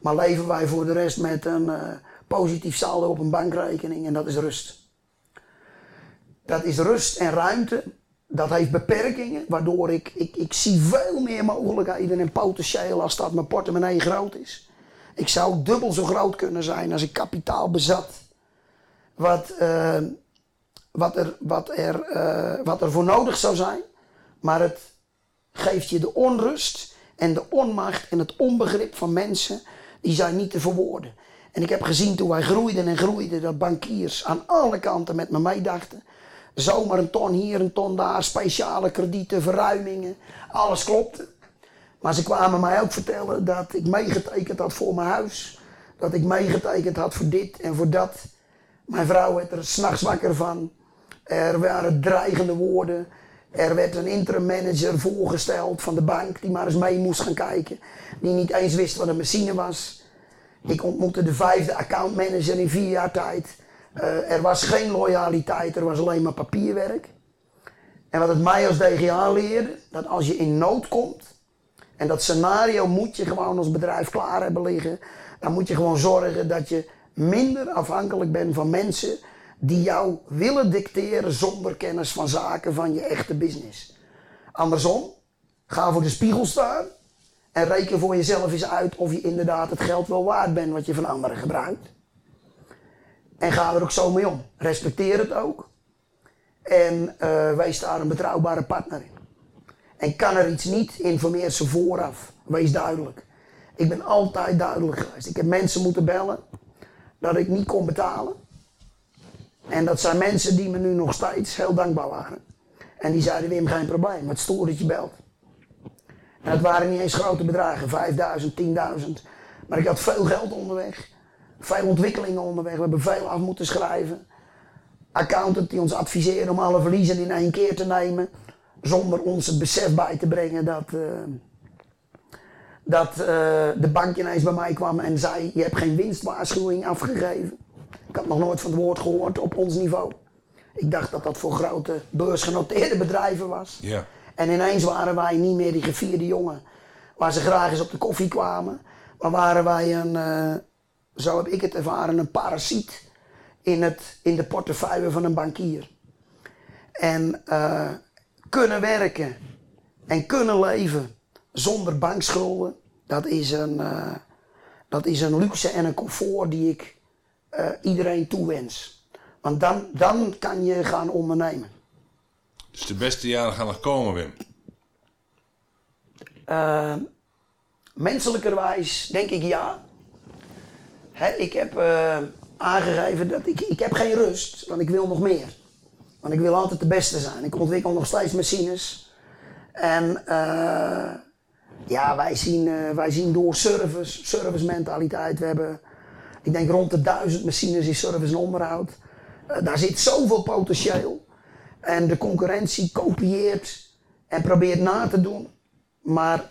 Maar leven wij voor de rest met een uh, positief saldo op een bankrekening en dat is rust. Dat is rust en ruimte. Dat heeft beperkingen, waardoor ik, ik, ik zie veel meer mogelijkheden en potentieel als dat mijn portemonnee groot is. Ik zou dubbel zo groot kunnen zijn als ik kapitaal bezat wat, uh, wat, er, wat, er, uh, wat er voor nodig zou zijn. Maar het geeft je de onrust en de onmacht en het onbegrip van mensen die zijn niet te verwoorden. En ik heb gezien toen wij groeiden en groeiden dat bankiers aan alle kanten met me meedachten. Zomaar een ton hier, een ton daar, speciale kredieten, verruimingen. Alles klopte. Maar ze kwamen mij ook vertellen dat ik meegetekend had voor mijn huis. Dat ik meegetekend had voor dit en voor dat. Mijn vrouw werd er s'nachts wakker van. Er waren dreigende woorden. Er werd een interim manager voorgesteld van de bank die maar eens mee moest gaan kijken. Die niet eens wist wat een machine was. Ik ontmoette de vijfde accountmanager in vier jaar tijd. Uh, er was geen loyaliteit, er was alleen maar papierwerk. En wat het mij als DGA leerde, dat als je in nood komt, en dat scenario moet je gewoon als bedrijf klaar hebben liggen, dan moet je gewoon zorgen dat je minder afhankelijk bent van mensen die jou willen dicteren zonder kennis van zaken van je echte business. Andersom, ga voor de spiegel staan en reken voor jezelf eens uit of je inderdaad het geld wel waard bent wat je van anderen gebruikt. En ga er ook zo mee om. Respecteer het ook. En uh, wees daar een betrouwbare partner in. En kan er iets niet, informeer ze vooraf. Wees duidelijk. Ik ben altijd duidelijk geweest. Ik heb mensen moeten bellen dat ik niet kon betalen. En dat zijn mensen die me nu nog steeds heel dankbaar waren. En die zeiden Wim, geen probleem, het stoer dat je belt. En het waren niet eens grote bedragen, 5000, 10.000. Maar ik had veel geld onderweg. Veel ontwikkelingen onderweg. We hebben veel af moeten schrijven. Accountant die ons adviseerde om alle verliezen in één keer te nemen. Zonder ons het besef bij te brengen dat, uh, dat uh, de bank ineens bij mij kwam en zei: Je hebt geen winstwaarschuwing afgegeven. Ik had nog nooit van het woord gehoord op ons niveau. Ik dacht dat dat voor grote beursgenoteerde bedrijven was. Ja. En ineens waren wij niet meer die gevierde jongen waar ze graag eens op de koffie kwamen. Maar waren wij een, uh, zo heb ik het ervaren, een parasiet in, het, in de portefeuille van een bankier. En uh, kunnen werken en kunnen leven zonder bankschulden, dat is een, uh, dat is een luxe en een comfort die ik uh, iedereen toewens. Want dan, dan kan je gaan ondernemen. Dus de beste jaren gaan nog komen, Wim? Menselijkerwijs denk ik ja. Ik heb uh, aangegeven dat ik, ik heb geen rust, want ik wil nog meer. Want ik wil altijd de beste zijn. Ik ontwikkel nog steeds machines. En uh, ja, wij zien, uh, wij zien door service, service mentaliteit. We hebben, ik denk rond de duizend machines in service en onderhoud. Daar zit zoveel potentieel. En de concurrentie kopieert en probeert na te doen. Maar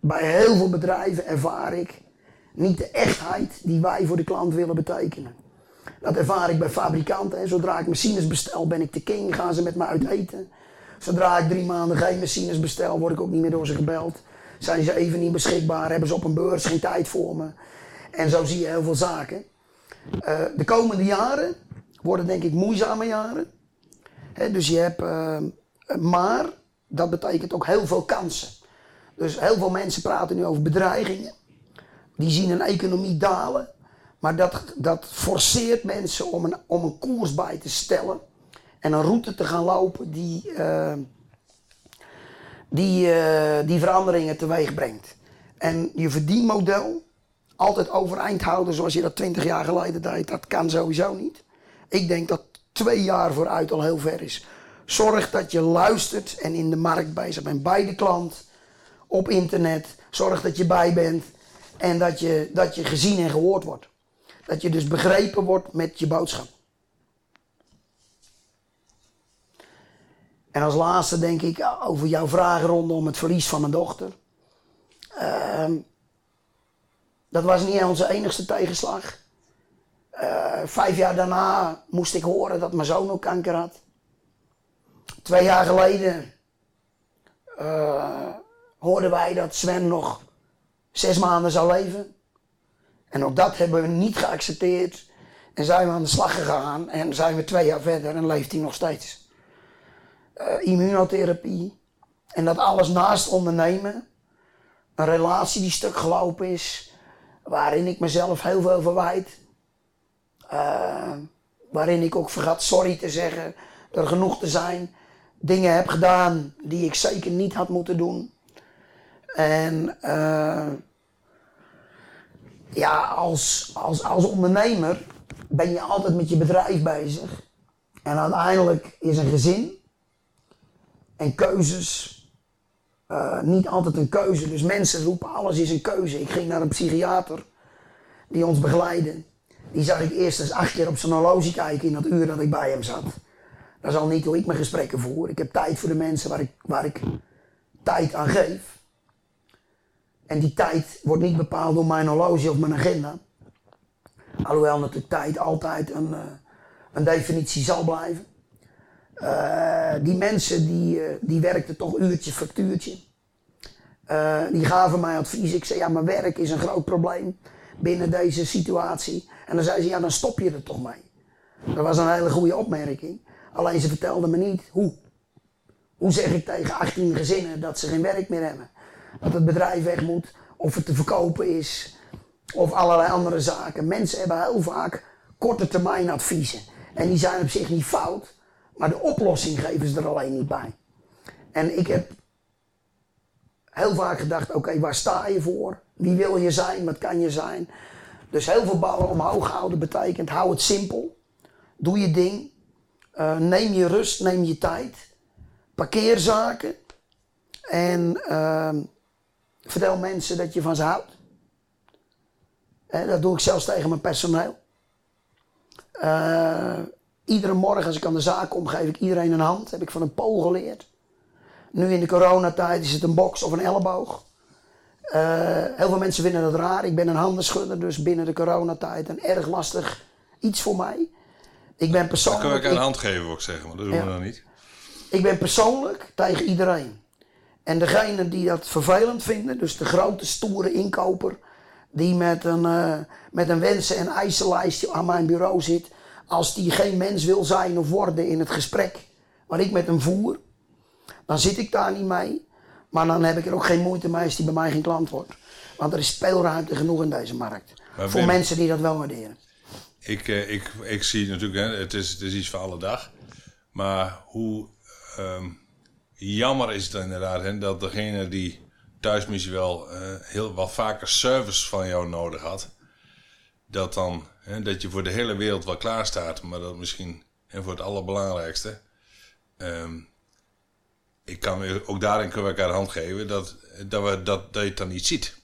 bij heel veel bedrijven ervaar ik niet de echtheid die wij voor de klant willen betekenen. Dat ervaar ik bij fabrikanten. Zodra ik machines bestel, ben ik de king. Gaan ze met me uit eten. Zodra ik drie maanden geen machines bestel, word ik ook niet meer door ze gebeld. Zijn ze even niet beschikbaar, hebben ze op een beurs geen tijd voor me. En zo zie je heel veel zaken. Uh, de komende jaren worden denk ik moeizame jaren. Hè, dus je hebt, eh, maar dat betekent ook heel veel kansen. Dus heel veel mensen praten nu over bedreigingen. Die zien een economie dalen. Maar dat, dat forceert mensen om een, om een koers bij te stellen. En een route te gaan lopen die, eh, die, eh, die veranderingen teweeg brengt. En je verdienmodel altijd overeind houden zoals je dat 20 jaar geleden deed, dat kan sowieso niet. Ik denk dat twee jaar vooruit al heel ver is. Zorg dat je luistert en in de markt bezig bent bij de klant, op internet. Zorg dat je bij bent en dat je, dat je gezien en gehoord wordt. Dat je dus begrepen wordt met je boodschap. En als laatste denk ik over jouw vragen rondom het verlies van mijn dochter. Ehm, dat was niet onze enigste tegenslag. Uh, vijf jaar daarna moest ik horen dat mijn zoon ook kanker had. Twee jaar geleden uh, hoorden wij dat Sven nog zes maanden zou leven. En ook dat hebben we niet geaccepteerd. En zijn we aan de slag gegaan. En zijn we twee jaar verder en leeft hij nog steeds. Uh, immunotherapie. En dat alles naast ondernemen. Een relatie die stuk gelopen is. Waarin ik mezelf heel veel verwijt. Uh, waarin ik ook vergat sorry te zeggen. Er genoeg te zijn. Dingen heb gedaan die ik zeker niet had moeten doen. En uh, ja, als, als, als ondernemer ben je altijd met je bedrijf bezig. En uiteindelijk is een gezin en keuzes uh, niet altijd een keuze. Dus mensen roepen alles is een keuze. Ik ging naar een psychiater die ons begeleidde. Die zag ik eerst eens acht keer op zijn horloge kijken in dat uur dat ik bij hem zat. Dat is al niet hoe ik mijn gesprekken voer. Ik heb tijd voor de mensen waar ik, waar ik tijd aan geef. En die tijd wordt niet bepaald door mijn horloge of mijn agenda. Alhoewel natuurlijk tijd altijd een, uh, een definitie zal blijven. Uh, die mensen die, uh, die werkten toch uurtje, factuurtje. die gaven mij advies. Ik zei, ja, mijn werk is een groot probleem binnen deze situatie. En dan zei ze, ja, dan stop je er toch mee. Dat was een hele goede opmerking. Alleen ze vertelde me niet hoe. Hoe zeg ik tegen 18 gezinnen dat ze geen werk meer hebben? Dat het bedrijf weg moet, of het te verkopen is, of allerlei andere zaken. Mensen hebben heel vaak korte termijn adviezen. En die zijn op zich niet fout, maar de oplossing geven ze er alleen niet bij. En ik heb heel vaak gedacht: oké, waar sta je voor? Wie wil je zijn? Wat kan je zijn? Dus heel veel ballen omhoog houden betekent: hou het simpel. Doe je ding. Uh, neem je rust, neem je tijd. Parkeer zaken. En uh, vertel mensen dat je van ze houdt. En dat doe ik zelfs tegen mijn personeel. Uh, iedere morgen als ik aan de zaak kom, geef ik iedereen een hand. heb ik van een pool geleerd. Nu in de coronatijd is het een box of een elleboog. Uh, heel veel mensen vinden dat raar. Ik ben een handenschudder, dus binnen de coronatijd een erg lastig iets voor mij. Ik ben persoonlijk... Dan kan ik een hand geven, wil ik zeggen, maar dat doen ja. we dan niet. Ik ben persoonlijk tegen iedereen. En degene die dat vervelend vinden, dus de grote stoere inkoper... die met een, uh, met een wensen- en eisenlijstje aan mijn bureau zit... als die geen mens wil zijn of worden in het gesprek wat ik met hem voer... dan zit ik daar niet mee. Maar dan heb ik er ook geen moeite mee als die bij mij geen klant wordt. Want er is speelruimte genoeg in deze markt. Maar voor Wim, mensen die dat wel waarderen. Ik, uh, ik, ik zie natuurlijk, hè, het, is, het is iets voor alle dag. Maar hoe um, jammer is het inderdaad dat degene die thuis misschien wel uh, heel wat vaker service van jou nodig had. Dat dan, hè, dat je voor de hele wereld wel klaar staat. Maar dat misschien, en voor het allerbelangrijkste... Um, ik kan ook daarin kunnen we elkaar de hand geven dat, dat, we, dat, dat je het dan niet ziet.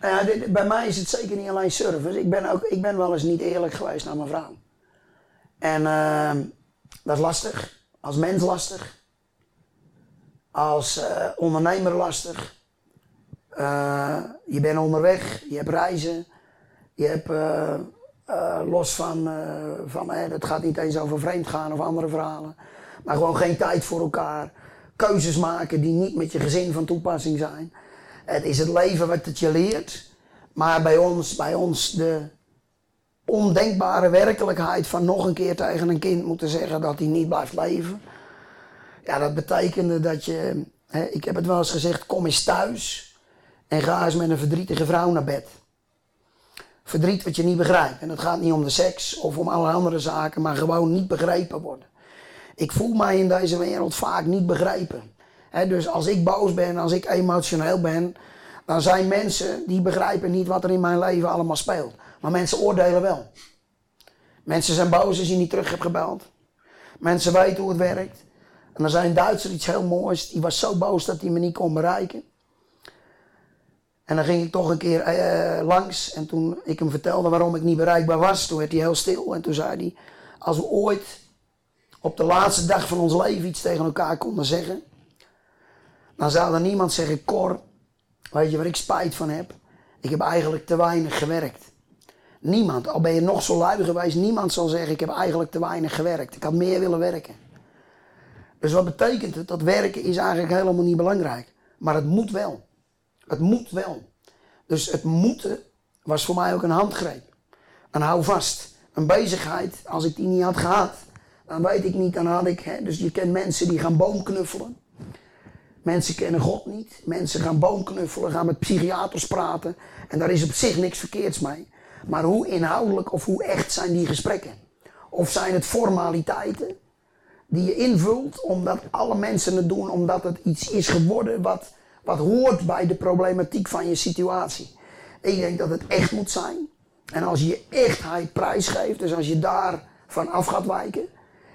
Nou ja, bij mij is het zeker niet alleen service. Ik ben, ook, ik ben wel eens niet eerlijk geweest naar mijn vrouw. En uh, dat is lastig. Als mens lastig. Als uh, ondernemer lastig. Uh, je bent onderweg, je hebt reizen. Je hebt los van, van het gaat niet eens over vreemd gaan of andere verhalen. Maar gewoon geen tijd voor elkaar keuzes maken die niet met je gezin van toepassing zijn. Het is het leven wat het je leert. Maar bij ons, bij ons de, ondenkbare werkelijkheid van nog een keer tegen een kind moeten zeggen dat hij niet blijft leven. Ja, dat betekende dat je, hè, ik heb het wel eens gezegd, kom eens thuis en ga eens met een verdrietige vrouw naar bed. Verdriet wat je niet begrijpt. En dat gaat niet om de seks of om alle andere zaken, maar gewoon niet begrepen worden. Ik voel mij in deze wereld vaak niet begrepen. Hè, dus als ik boos ben, als ik emotioneel ben, dan zijn mensen die begrijpen niet wat er in mijn leven allemaal speelt. Maar mensen oordelen wel. Mensen zijn boos als je niet terug hebt gebeld. Mensen weten hoe het werkt. En dan zei een Duitser iets heel moois. Die was zo boos dat hij me niet kon bereiken. En dan ging ik toch een keer eh, langs. En toen ik hem vertelde waarom ik niet bereikbaar was, toen werd hij heel stil. En toen zei hij: Als we ooit op de laatste dag van ons leven iets tegen elkaar konden zeggen. Dan zou er niemand zeggen: Cor, weet je waar ik spijt van heb? Ik heb eigenlijk te weinig gewerkt. Niemand, al ben je nog zo lui geweest, niemand zal zeggen: Ik heb eigenlijk te weinig gewerkt. Ik had meer willen werken. Dus wat betekent het? Dat werken is eigenlijk helemaal niet belangrijk. Maar het moet wel. Het moet wel. Dus het moeten was voor mij ook een handgreep. Een houvast. Een bezigheid. Als ik die niet had gehad, dan weet ik niet, dan had ik. Hè, dus je kent mensen die gaan boomknuffelen. Mensen kennen God niet. Mensen gaan boomknuffelen, gaan met psychiaters praten. En daar is op zich niks verkeerds mee. Maar hoe inhoudelijk of hoe echt zijn die gesprekken? Of zijn het formaliteiten die je invult omdat alle mensen het doen, omdat het iets is geworden wat, wat hoort bij de problematiek van je situatie? Ik denk dat het echt moet zijn. En als je echtheid prijsgeeft, dus als je daar van af gaat wijken,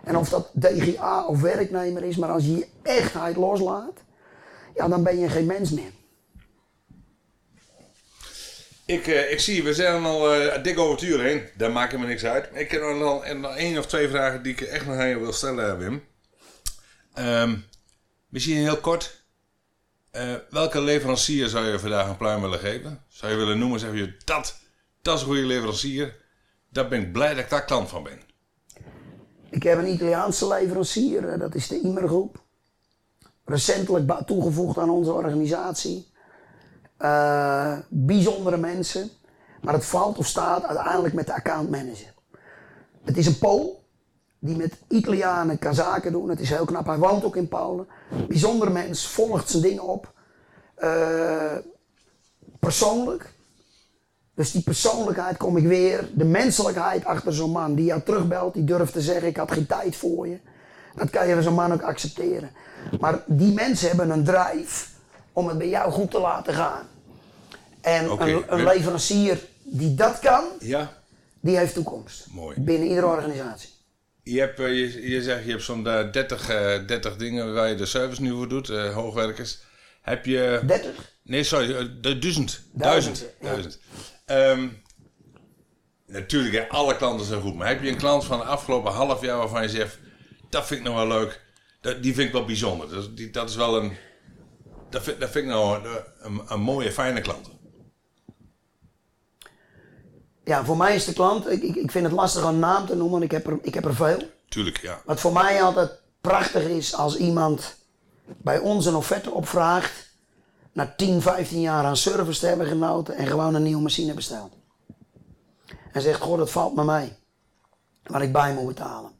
en of dat DGA of werknemer is, maar als je je echtheid loslaat, ja, dan ben je geen mens meer. Ik, uh, ik zie, we zijn al uh, dik over het uur heen. Daar maakt me niks uit. Ik heb nog één of twee vragen die ik echt nog aan je wil stellen, Wim. Um, misschien heel kort. Uh, welke leverancier zou je vandaag een pluim willen geven? Zou je willen noemen, zeg je, dat, dat is een goede leverancier. Daar ben ik blij dat ik daar klant van ben. Ik heb een Italiaanse leverancier, dat is de Imer Groep. Recentelijk toegevoegd aan onze organisatie. Uh, bijzondere mensen. Maar het valt of staat uiteindelijk met de accountmanager. Het is een Pool die met Italianen kan zaken doen. Het is heel knap. Hij woont ook in Polen. Bijzonder mens, volgt zijn dingen op. Uh, persoonlijk. Dus die persoonlijkheid kom ik weer. De menselijkheid achter zo'n man die jou terugbelt. Die durft te zeggen, ik had geen tijd voor je. Dat kan je van zo'n man ook accepteren. Maar die mensen hebben een drijf om het bij jou goed te laten gaan. En een, een, leverancier die dat kan, ja. die heeft toekomst. Mooi. Binnen iedere organisatie. Je, hebt, eh, je, je zegt, je hebt zo'n 30, uh, 30 dingen waar je de service nu voor doet, uh, hoogwerkers. Heb je... 30? Nee, sorry, duizend. Duizend. Duizend. Ja. Um, natuurlijk, alle klanten zijn goed. Maar heb je een klant van de afgelopen half jaar waarvan je zegt, dat vind ik nog wel leuk. Dat, die vind ik wel bijzonder. Dat, die, dat is wel een... Dat vind, dat vind ik nou een, mooie, fijne klant ja, voor mij is de klant, ik, ik, vind het lastig een naam te noemen, ik heb er, ik heb er veel. Tuurlijk, ja. Wat voor mij altijd prachtig is als iemand bij ons een offerte opvraagt, na 10, 15 jaar aan service te hebben genoten en gewoon een nieuwe machine bestelt. En zegt, goh, dat valt me mee. Waar ik bij moet betalen.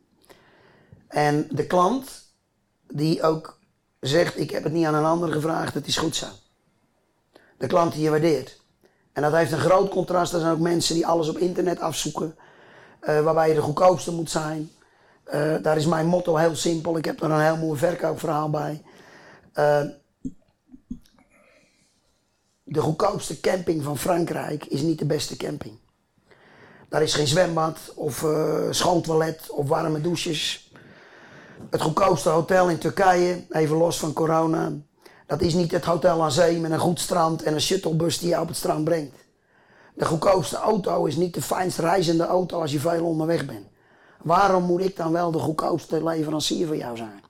En de klant, die ook zegt, ik heb het niet aan een ander gevraagd, het is goed zo. De klant die je waardeert. En dat heeft een groot contrast. Er zijn ook mensen die alles op internet afzoeken. Uh, waarbij je de goedkoopste moet zijn. Uh, daar is mijn motto heel simpel. Ik heb er een heel mooi verkoopverhaal bij. Uh, de goedkoopste camping van Frankrijk is niet de beste camping. Daar is geen zwembad of schoon toilet of warme douches. Het goedkoopste hotel in Turkije, even los van corona, dat is niet het hotel aan zee met een goed strand en een shuttlebus die je op het strand brengt. De goedkoopste auto is niet de fijnst reizende auto als je veel onderweg bent. Waarom moet ik dan wel de goedkoopste leverancier voor jou zijn?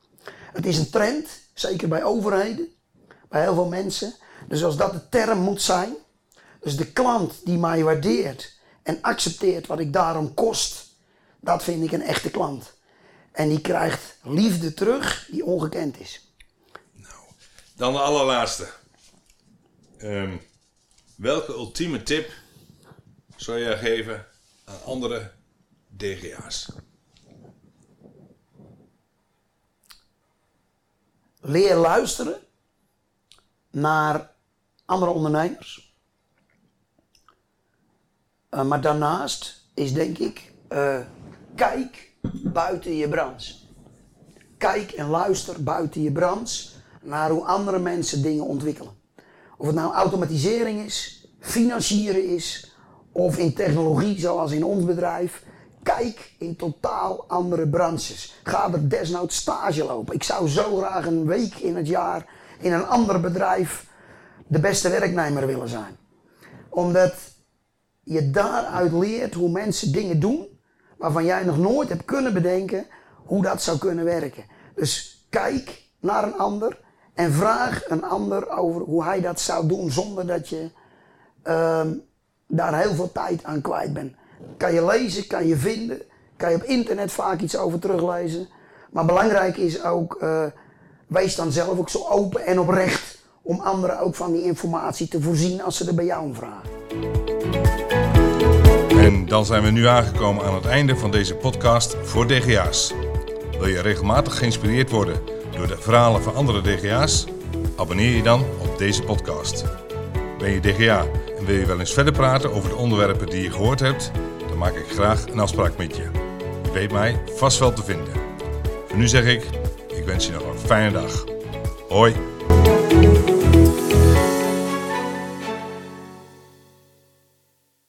Het is een trend, zeker bij overheden, bij heel veel mensen. Dus als dat de term moet zijn, dus de klant die mij waardeert en accepteert wat ik daarom kost, dat vind ik een echte klant. En die krijgt liefde terug die ongekend is. Dan de allerlaatste. Um, welke ultieme tip zou je geven aan andere DGA's? Leer luisteren naar andere ondernemers. Uh, maar daarnaast is denk ik, uh, kijk buiten je branche. Kijk en luister buiten je branche naar hoe andere mensen dingen ontwikkelen. Of het nou automatisering is, financieren is, of in technologie zoals in ons bedrijf. Kijk in totaal andere branches. Ga er desnoods stage lopen. Ik zou zo graag een week in het jaar in een ander bedrijf de beste werknemer willen zijn. Omdat je daaruit leert hoe mensen dingen doen waarvan jij nog nooit hebt kunnen bedenken hoe dat zou kunnen werken. Dus kijk naar een ander en vraag een ander over hoe hij dat zou doen zonder dat je uh, daar heel veel tijd aan kwijt bent. Kan je lezen, kan je vinden, kan je op internet vaak iets over teruglezen. Maar belangrijk is ook, uh, wees dan zelf ook zo open en oprecht om anderen ook van die informatie te voorzien als ze er bij jou om vragen. En dan zijn we nu aangekomen aan het einde van deze podcast voor DGA's. Wil je regelmatig geïnspireerd worden door de verhalen van andere DGA's? Abonneer je dan op deze podcast. Ben je DGA en wil je wel eens verder praten over de onderwerpen die je gehoord hebt? Dan maak ik graag een afspraak met je. Je weet mij vast wel te vinden. Voor nu zeg ik, ik wens je nog een fijne dag. Hoi!